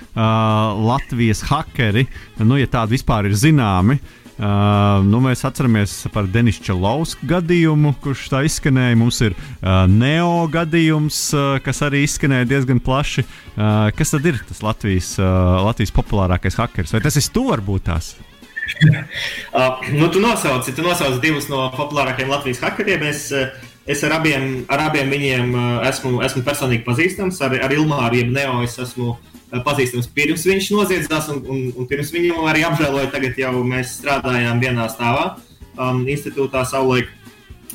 Latvijas hackeri, nu, ja tādi vispār ir zināmi? Uh, nu, mēs atceramies par Denisu Čalovsku gadījumu, kurš tā izskanēja. Mums ir uh, Neo gadījums, uh, kas arī izskanēja diezgan plaši. Uh, kas tad ir tas Latvijas, uh, Latvijas populārākais hackers? Vai tas ir tu varbūt tās? uh, (laughs) nu, tu nosauci, tu nosauci divus no populārākajiem Latvijas hackeriem. Es, uh, es ar abiem, ar abiem viņiem uh, esmu, esmu personīgi pazīstams. Ar, ar Ilmāru, jeb Neo, es esmu uh, pazīstams pirms viņš noziedzās, un, un, un pirms viņu arī apžēloju. Tagad jau mēs strādājām vienā stāvā um, institūtā savulaik.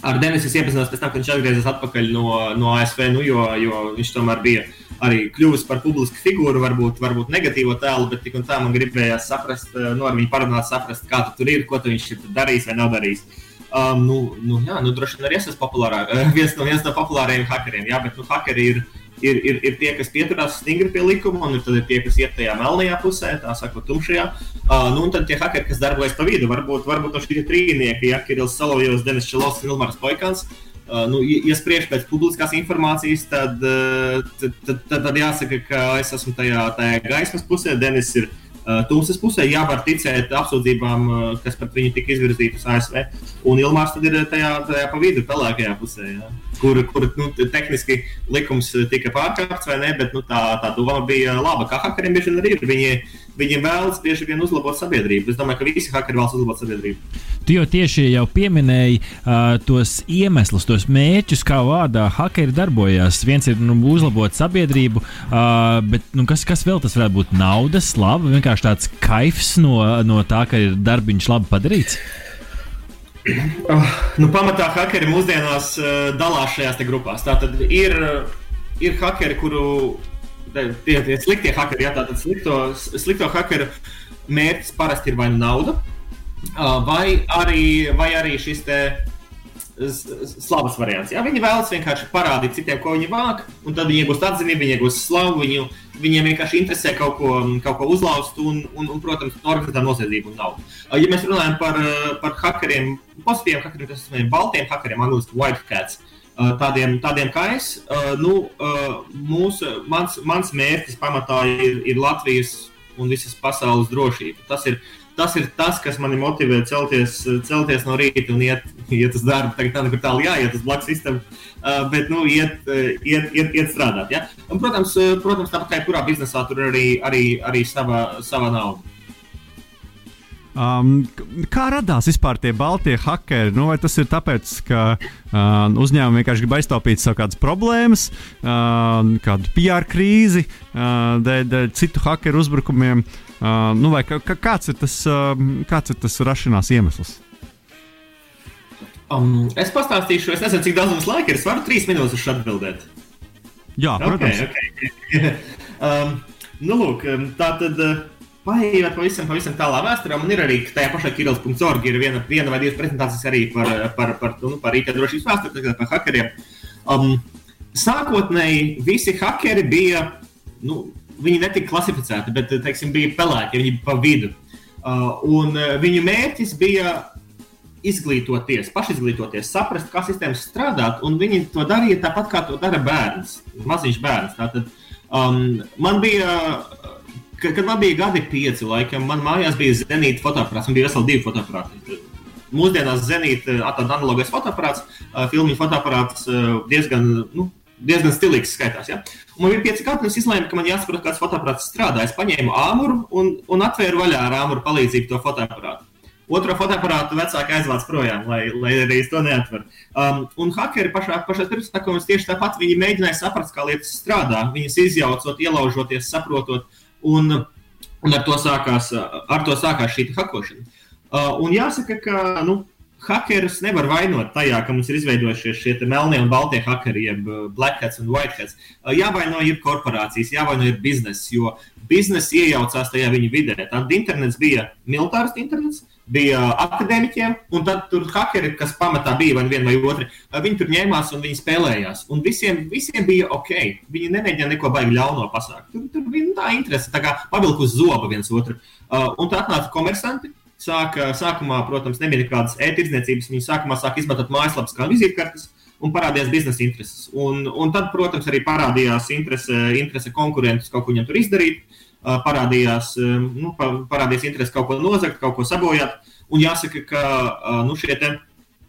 Ar Denisu es iepazinos pēc tam, kad viņš atgriezās atpakaļ no, no ASV, nu, jo, jo viņš tomēr bija uh, arī kļuvusi par publisku figūru, varbūt, varbūt negatīvo tēlu, bet tik un tā man gribējās saprast, eh, nu, ar viņu parunāt, saprast, kā tu tur ir, ko tu viņš ir darījis vai nav darījis. Um, nu, nu, jā, nu, droši vien arī es esmu populārāk, (laughs) viens no, viens no populārajiem hackeriem, jā, bet nu, hackeri ir, ir, ir, ir tie, kas pieturās stingri pie likuma, un ir tie, kas iet tajā melnajā pusē, tā sakot, tumšajā. Uh, nu, un tad tie hackeri, kas darbojas pa vidu, varbūt, varbūt no šī trīnieka, ja Kirillis Solovjovs, Denis Čelovs un Ilmars Poikans. Uh, nu, ja spriež pēc publiskās informācijas, tad, uh, tad, tad, tad, jāsaka, ka es esmu tajā, tajā gaismas pusē. Denis ir uh, tumsas pusē. Jā, var ticēt apsūdzībām, kas pret viņu tika izvirzītas ASV. Un Ilmārs tad ir tajā, tajā pa vidu, pelēkajā pusē. Jā. Kur, kur nu, tehniski likums tika pārkāpts vai ne, bet nu, tā, tā doma bija laba. Kā hakeriem bieži vien arī ir. Viņi, viņi vēlas bieži vien uzlabot sabiedrību. Es domāju, ka visi hakeri vēlas uzlabot sabiedrību. Tu jau tieši jau pieminēji uh, tos iemeslus, tos mērķus, kā vārdā hakeri darbojas. Viens ir nu, uzlabot sabiedrību, uh, bet nu, kas, kas vēl tas varētu būt? Nauda, slava, vienkārši tāds kaifs no, no tā, ka ir darbiņš labi padarīts. Uh, nu, pamatā hakeri mūsdienās uh, dalās šajās grupās. Tātad ir, ir hakeri, kuru tie, tie sliktie hakeri, jā, tātad slikto, slikto hakeru mērķis parasti ir vai nu nauda, vai arī, vai arī šis te slavas variants. Jā, viņi vēlas vienkārši parādīt citiem, ko viņi vāk, un tad viņi iegūst atzinību, viņi iegūst slavu, viņu, viņiem vienkārši interesē kaut ko, kaut ko uzlauzt, un, un, un protams, organizētā noziedzība nauda. Ja mēs runājam par, par hackeriem, pozitīviem hackeriem, tas ir baltiem hackeriem, angļuiski white cats. Tādiem, tādiem kā es, nu, mūsu, mans, mans mērķis pamatā ir, ir Latvijas un visas pasaules drošība. Tas ir uh, tas ir tas, kas mani motivē celties, celties no rīta un iet, iet uz darbu. Tagad tā nekur tālu jāiet uz blakus sistēmu, uh, bet nu, iet, iet, iet, iet strādāt. Ja? Un, protams, protams, tāpat kā jebkurā biznesā, tur ir arī, arī, arī sava, sava nauda. Um, kā radās vispār tie baltie hackeri? Nu, vai tas ir tāpēc, ka uh, uzņēmumi vienkārši grib aiztaupīt savu kādas problēmas, uh, kādu PR krīzi, uh, dēļ, dēļ citu hakeru uzbrukumiem? Uh, nu, vai, ka, kāds, ir tas, uh, kāds ir tas rašanās iemesls? Um, es pastāstīšu, es nezinu, cik daudz mums laika ir. Es varu trīs minūtes atbildēt. Jā, protams. Okay, okay. (laughs) um, nu, lūk, tā tad. Uh, Paiet pavisam, pavisam tālā vēsturē. Man ir arī tajā pašā Kirillis.org ir viena, viena vai divas prezentācijas arī par, par, par, nu, par IT drošības vēsturi, par hackeriem. Um, sākotnēji visi hackeri bija, nu, viņi netika klasificēti, bet, teiksim, bija pelēki, viņi bija pa vidu. Uh, un uh, viņu mērķis bija izglītoties, pašizglītoties, saprast, kā sistēmas strādā. Un viņi to darīja tāpat, kā to dara bērns, maziņš bērns. Tātad, um, man bija, kad, kad man bija gadi pieci, laikam, man mājās bija zenīta fotoaparāts, man bija veseli divi fotoaparāti. Mūsdienās zenīta, analogais fotoaparāts, filmu fotoaparāts diezgan. Nu, diezgan stilīgs skaitās. Ja? Un man bija pieci gadi, un es izlēmu, ka man jāsaprot, kāds fotoaparāts strādā. Es paņēmu āmuru un, un atvēru vaļā ar āmuru palīdzību to fotoaparātu. Otro fotoaparātu vecāki aizvāc projām, lai, lai arī to neatver. Um, un hakeri pašā, pašā pirmsākumā tieši tāpat viņi mēģināja saprast, kā lietas strādā. Viņas izjaucot, ielaužoties, saprotot, un, un ar to sākās, ar to sākās šī hakošana. Uh, un jāsaka, ka nu, hakerus nevar vainot tajā, ka mums ir izveidojušies šie melnie un baltie hakeri, jeb black hats un white hats. Uh, jāvaino ir korporācijas, jāvaino ir biznesa, jo biznesa iejaucās tajā viņa vidē. Tad internets bija militārs internets bija akadēmiķiem, un tad tur hakeri, kas pamatā bija vai viena vai otra, viņi tur ņēmās un viņi spēlējās. Un visiem, visiem bija ok. Viņi nemēģināja neko baigi ļauno pasākt. Tur, tur bija nu, tā interese, tā kā pavilku uz zobu viens otru. Un tad atnāca komersanti. Sāka, sākumā, protams, nebija nekādas e-tirdzniecības. Viņi sākumā sāka izmantot mājaslapas kā vizītkartes un parādījās biznesa intereses. Un, un tad, protams, arī parādījās interese, interese konkurentus kaut ko viņam tur izdarīt parādījās, nu, parādījās interese kaut ko nozagt, kaut ko sabojāt. Un jāsaka, ka nu, šie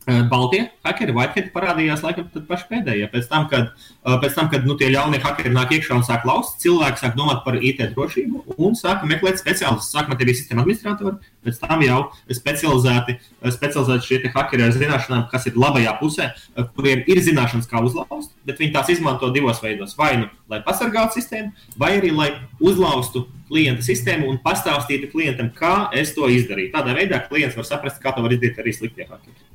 Baltie hakeri, Whitehead parādījās laikam pašā pēdējā. Pēc tam, kad, eh, pēc tam, kad nu, tie jaunie hakeri nāk iekšā un sāk laust, cilvēki sāk domāt par IT drošību un sāk meklēt speciālistus. Sākumā tie bija sistēma administratori, pēc tam jau specializēti, eh, specializēti šie hakeri ar zināšanām, kas ir labajā pusē, kuriem ir zināšanas, kā uzlauzt, bet viņi tās izmanto divos veidos. Vai nu, lai pasargātu sistēmu, vai arī, lai uzlaustu klienta sistēmu un pastāstītu klientam, kā es to izdarīju. Tādā veidā klients var saprast, kā to var izdarīt arī sliktie hakeri.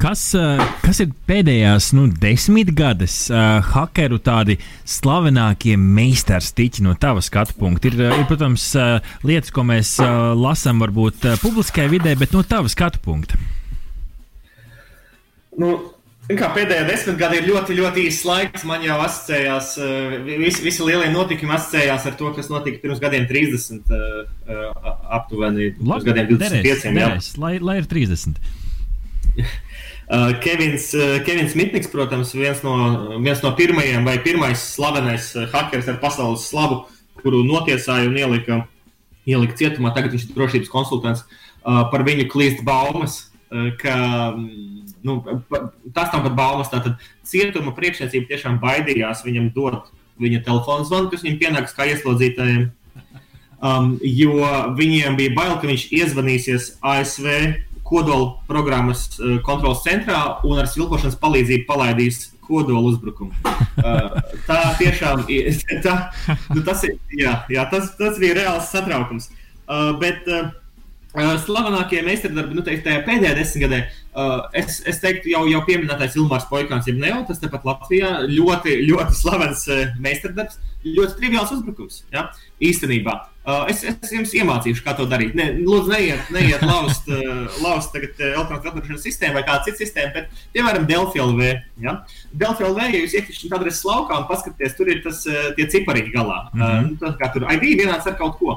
Kas, eh, kas ir pēdējās nu, desmitgades uh, hakeru tādi slavenākie meistarstiķi no tava skatu punkta? Ir, ir protams, uh, lietas, ko mēs uh, lasām varbūt uh, publiskajā vidē, bet no tava skatu punkta. Nu, Kā pēdējā desmitgadē ir ļoti, ļoti īsts laiks. Man jau asociējās, visi, visi lielie notikumi asociējās ar to, kas notika pirms gadiem 30, aptuveni pirms gadiem 25. Derēs, derēs, lai, lai ir 30. (laughs) Uh, Kevins, uh, Kevins Mitniks, protams, viens no, viens no pirmajiem vai pirmais slavenais uh, hackers ar pasaules slavu, kuru notiesāja un ielika, ielika cietumā. Tagad viņš ir drošības konsultants. Par viņu klīst baumas, ka nu, tas tam pat baumas. Tātad cietuma priekšniecība tiešām baidījās viņam dot viņa telefonu zvanu, kas viņam pienāks kā ieslodzītājiem. Um, jo viņiem bija bail, ka viņš iezvanīsies ASV kodola programmas uh, kontrolas centrā un ar svilpošanas palīdzību palaidīs kodola uzbrukumu. Uh, tā tiešām ir. (laughs) Tā, nu, tas, ir, jā, jā, tas, tas bija reāls satraukums. Uh, bet slavenākie meistardarbi, nu, teikt, tajā pēdējā desmitgadē, es, es teiktu, jau, jau pieminētais Ilmārs Poikāns, jeb Neo, tas tepat Latvijā, ļoti, ļoti slavens meistardarbs, ļoti triviāls uzbrukums. Ja? Īstenībā. Uh, es, es jums iemācīšu, kā to darīt. Ne, lūdzu, neiet, neiet laust, uh, laust tagad uh, elektroniskā atbildēšanas sistēmu vai kādu citu sistēmu, bet, piemēram, Delphi LV. Ja? Delphi LV, ja jūs iekļūstat adreses laukā un paskatāties, tur ir tas, uh, tie cipariņi galā. Mm -hmm. uh, tas, kā tur ID vienāds ar kaut ko.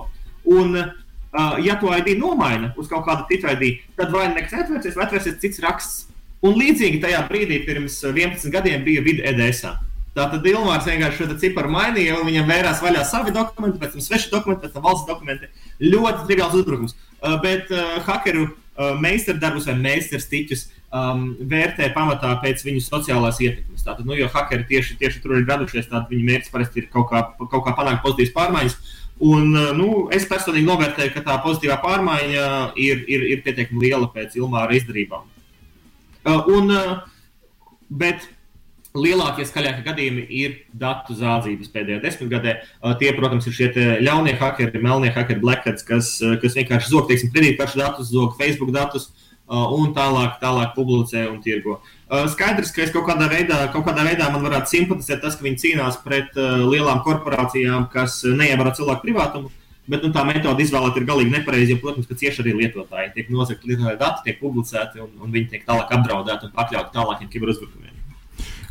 Un, uh, ja to ID nomaina uz kaut kādu citu ID, tad vai nekas neatvērsies, vai atvērsies cits raksts. Un līdzīgi tajā brīdī, pirms 11 gadiem, bija vidi EDSA. Tātad Ilmārs vienkārši šo ciparu mainīja, un viņam vērās vaļā savi dokumenti, pēc tam sveši dokumenti, pēc tam valsts dokumenti. Ļoti triviāls uzbrukums. Uh, bet uh, hakeru uh, meistardarbus vai meistarstiķus um, vērtē pamatā pēc viņu sociālās ietekmes. Tātad, nu, jo hakeri tieši, tieši tur ir radušies, tad viņu mērķis parasti ir kaut kā, kaut kā panākt pozitīvas pārmaiņas. Un, uh, nu, es personīgi novērtēju, ka tā pozitīvā pārmaiņa ir, ir, ir pietiekami liela pēc Ilmāra izdarībām. Uh, un, uh, bet Lielākie skaļākie gadījumi ir datu zādzības pēdējā desmitgadē. Uh, tie, protams, ir šie ļaunie hakeri, melnie hakeri, blackheads, kas, uh, kas vienkārši zog, kredītkaršu datus, zog Facebook datus uh, un tālāk, tālāk publicē un tirgo. Skaidrs, ka es kaut kādā veidā, kaut kādā veidā man varētu simpatizēt tas, ka viņi cīnās pret lielām korporācijām, kas neievēro cilvēku privātumu. Bet nu, tā metode izvēlēta ir galīgi nepareiza, jo, protams, ka cieši arī lietotāji tiek nozagti lietotāju dati, tiek publicēti un, un viņi tiek tālāk apdraudēti un pakļauti tālākiem kiberuzbrukumiem.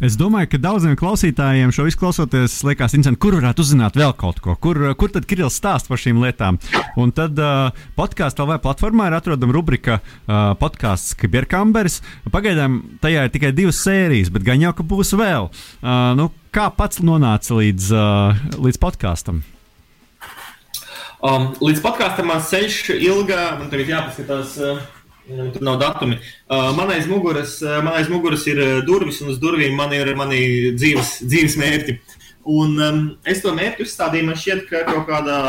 Es domāju, ka daudziem klausītājiem šo visu klausoties, liekas, interesanti, kur varētu uzzināt vēl kaut ko, kur, kur tad Kirillis stāsta par šīm lietām. Un tad uh, podkāstā vai platformā ir atrodama rubrika uh, podkāsts Kiberkamberis. Pagaidām tajā ir tikai divas sērijas, bet gan jau, ka būs vēl. Uh, nu, kā pats nonāca līdz, uh, līdz podkāstam? Um, līdz podkāstam ceļš ilga, man tagad jāpaskatās. Uh, Tur nav datumi. Uh, man aiz muguras, uh, man aiz muguras ir uh, durvis, un uz durvīm man ir mani dzīves, dzīves mērķi. Un, um, es to mērķi uzstādīju. Man šķiet, ka kaut kādā,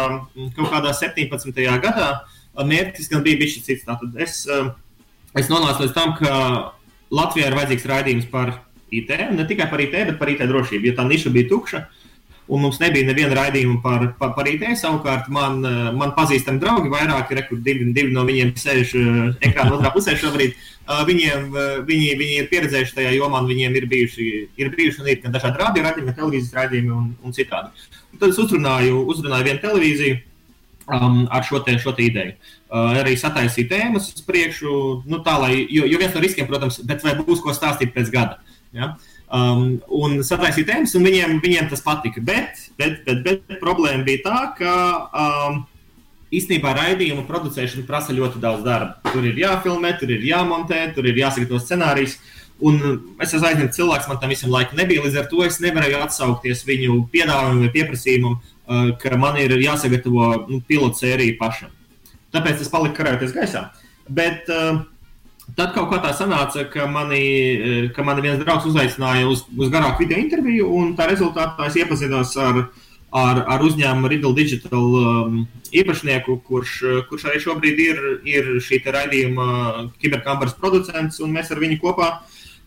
kaut kādā 17. gadā mērķis gan bija bijis cits. Tātad es, uh, es nonācu līdz tam, ka Latvijā ir vajadzīgs raidījums par IT, ne tikai par IT, bet par IT drošību. Jo tā niša bija tukša, un mums nebija neviena raidījuma par, par, par IT. Savukārt man, eh, man pazīstami draugi, vairāki rekordi, divi, divi no viņiem sēž eh, ekrāna otrā pusē šobrīd. Uh, viņiem, uh, viņi, viņi ir pieredzējuši tajā jomā, un viņiem ir bijuši, ir bijuši un ir gan dažādi radio raidījumi, televīzijas raidījumi un, un citādi. Un tad es uzrunāju, uzrunāju vienu televīziju um, ar šo, te, šo te ideju. Uh, arī sataisīju tēmas uz priekšu, nu, tā, lai, jo, jo viens no riskiem, protams, bet vai būs ko stāstīt pēc gada. Ja? Um, un sataisīja tēmas, un viņiem, viņiem tas patika. Bet, bet, bet, bet problēma bija tā, ka um, īstenībā raidījumu producēšana prasa ļoti daudz darba. Tur ir jāfilmē, tur ir jāmontē, tur ir jāsagatavo scenārijs. Un es esmu aizņemts cilvēks, man tam visam laikam nebija. Līdz ar to es nevarēju atsaukties viņu piedāvājumam vai pieprasījumam, uh, ka man ir jāsagatavo nu, pilotu sērija pašam. Tāpēc es paliku karājoties gaisā. Bet uh, tad kaut kā tā sanāca, ka mani, ka mani viens draugs uzaicināja uz, uz garāku video interviju, un tā rezultātā es iepazinos ar ar, ar uzņēmumu Riddle Digital um, īpašnieku, kurš, kurš arī šobrīd ir, ir šī raidījuma kiberkameras producents, un mēs ar viņu kopā.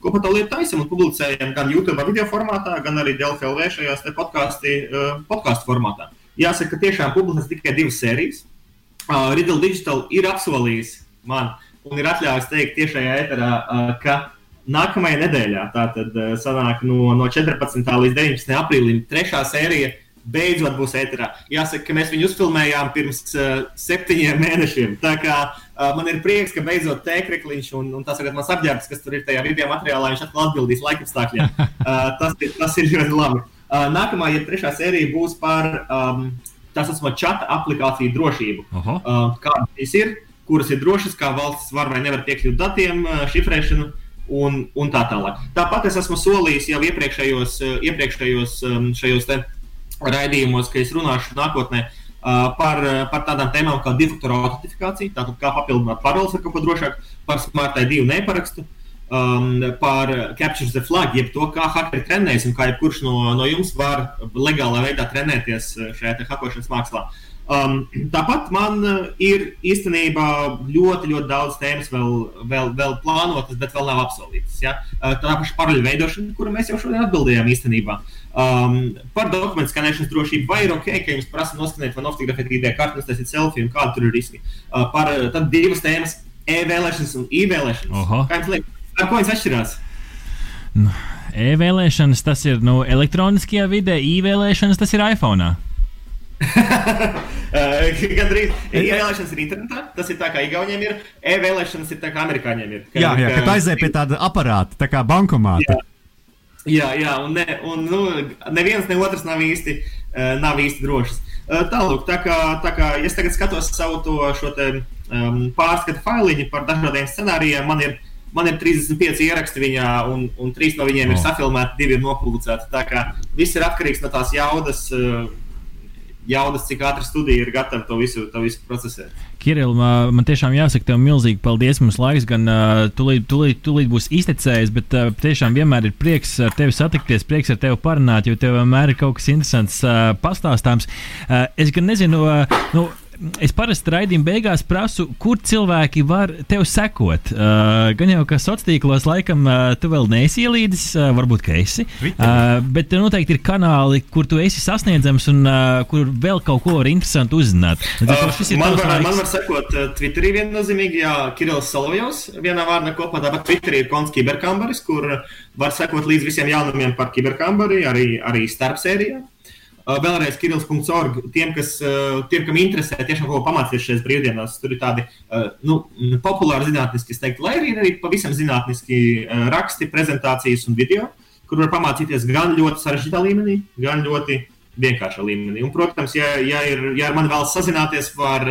Kopā to lietu taisām un publicējam gan YouTube video formātā, gan arī Delphi LV šajās uh, podkāstu formātā. Jāsaka, ka tiešām publicēs tikai divas sērijas. Uh, Riddle Digital ir apsolījis man un ir atļāvis teikt tiešajā ēterā, uh, ka nākamajā nedēļā, tātad sanāk no, no 14. līdz 19. aprīlim, trešā sērija beidzot būs ēterā. Jāsaka, ka mēs viņu uzfilmējām pirms uh, septiņiem mēnešiem. Tā kā uh, man ir prieks, ka beidzot tēkrekliņš un, un tas, mans apģērbs, kas tur ir tajā video materiālā, viņš atkal atbildīs laikapstākļiem. (laughs) Uh, tas, ir, tas ir ļoti labi. Uh, nākamā, ja trešā sērija būs par um, tā saucamo čata aplikāciju drošību. Uh, Kādas tās ir, kuras ir drošas, kā valsts var vai nevar piekļūt datiem, šifrēšanu. Un, un tā tālāk. Tāpat es esmu solījis jau iepriekšējos, iepriekšējos šajos raidījumos, ka es runāšu nākotnē par, par tādām tēmām kā divu faktoru autentifikācija, tātad kā papildināt paroles ar kaut ko drošāku, par smart ID neparakstu. Um, par Capture the Flag, jeb to, kā hakeri trenējas un kā jebkurš no, no jums var legālā veidā trenēties šajā hakošanas mākslā. Uh, Um, tāpat man uh, ir īstenībā ļoti, ļoti daudz tēmas vēl, vēl, vēl plānotas, bet vēl nav apsolītas. Ja? Uh, tā paša paralēļa veidošana, kuru mēs jau šodien atbildējām īstenībā. Um, par dokumentu skanēšanas drošību, vai ir ok, ka jums prasa noskanēt vai nofotografēt ID kartu, uztaisīt selfiju un kādi tur ir riski. Uh, par tad divas tēmas - e-vēlēšanas un e-vēlēšanas. Kā jums liekas, ar ko viņas atšķirās? Nu, e-vēlēšanas tas ir nu, elektroniskajā vidē, e-vēlēšanas tas ir iPhone. (laughs) Gan arī e-vēlēšanas ir internetā. Tas ir tā, kā Igauniem ir. E-vēlēšanas ir tā, kā amerikāņiem ir. Ka, jā, jā ka, kad aiziet pie tāda aparāta, tā kā bankomāta. Jā. Jā, jā, un, ne, un nu, neviens ne otrs nav īsti, uh, nav īsti drošs. Uh, Tālāk, tā kā, tā kā es tagad skatos savu to te, um, pārskatu failiņu par dažādiem scenārijiem, man ir, man ir 35 ieraksti viņā, un, un trīs no viņiem oh. ir safilmēti, divi ir nopublicēti. Tā kā viss ir atkarīgs no tās jaudas. Uh, jaudas, cik ātri studija ir gatava to visu, to visu procesēt. Kirill, man tiešām jāsaka, tev milzīgi paldies. Mums laiks gan tūlīt, tūlīt, tūlīt būs iztecējis, bet tiešām vienmēr ir prieks ar tevi satikties, prieks ar tevi parunāt, jo tev vienmēr ir kaut kas interesants pastāstāms. Es gan nezinu, nu, es parasti raidījuma beigās prasu, kur cilvēki var tev sekot. Uh, gan jau, ka sociālos tīklos laikam uh, tu vēl neesi ielīdis, uh, varbūt ka esi. Uh, bet noteikti ir kanāli, kur tu esi sasniedzams un uh, kur vēl kaut ko var interesanti uzzināt. Uh, man, var, laiks. man var sekot uh, Twitterī viennozīmīgi, jā, Kirillis Salovjovs vienā vārdā kopā. Tāpat Twitterī ir konts kiberkambaris, kur var sekot līdz visiem jaunumiem par kiberkambari, arī, arī starp sērijām. Vēlreiz Kirillis.org. Tiem, kas, tiem, kam interesē tiešām ko pamācīties šajās brīvdienās, tur ir tādi nu, populāri zinātniski, es teiktu, lai arī, arī pavisam zinātniski raksti, prezentācijas un video, kur var pamācīties gan ļoti sarežģītā līmenī, gan ļoti vienkāršā līmenī. Un, protams, ja, ja, ir, ja ar mani vēlas sazināties, var,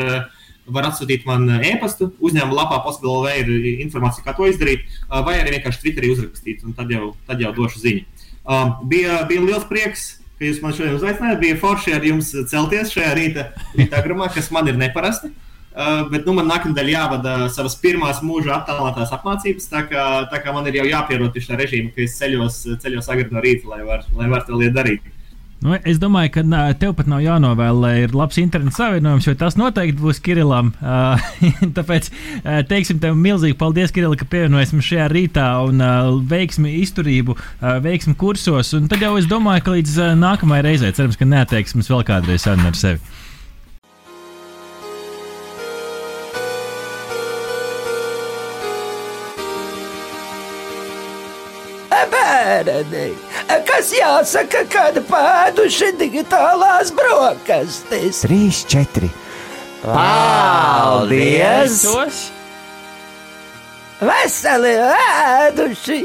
var atsūtīt man e-pastu. Uzņēmuma lapā Possible ir informācija, kā to izdarīt, vai arī vienkārši Twitterī uzrakstīt, un tad jau, tad jau došu ziņu. Uh, bija, bija liels prieks, ka jūs man šodien uzaicinājāt. Bija forši ar jums celties šajā rīta, rīta agrumā, kas man ir neparasti. Uh, bet nu, man nākamnedēļ jāvada savas pirmās mūža attālinātās apmācības. Tā kā, tā kā man ir jau jāpierod pie šā režīma, ka es ceļos, ceļos agri no rīta, lai varētu var, var to lietu darīt. Nu, es domāju, ka tev pat nav jānovēl, lai ir labs internets savienojums, jo tas noteikti būs Kirillam. Uh, (laughs) tāpēc uh, teiksim tev milzīgi paldies, Kirilla, ka pievienojies mums šajā rītā un uh, veiksmi izturību, veiksmi kursos. Un tad jau es domāju, ka līdz nākamajai reizei cerams, ka neatteiksimies vēl kādreiz sarunu ar sevi. Bērni, kas jāsaka, kad pēduši digitālās brokastis? Trīs, četri. Paldies! Veseli ēduši!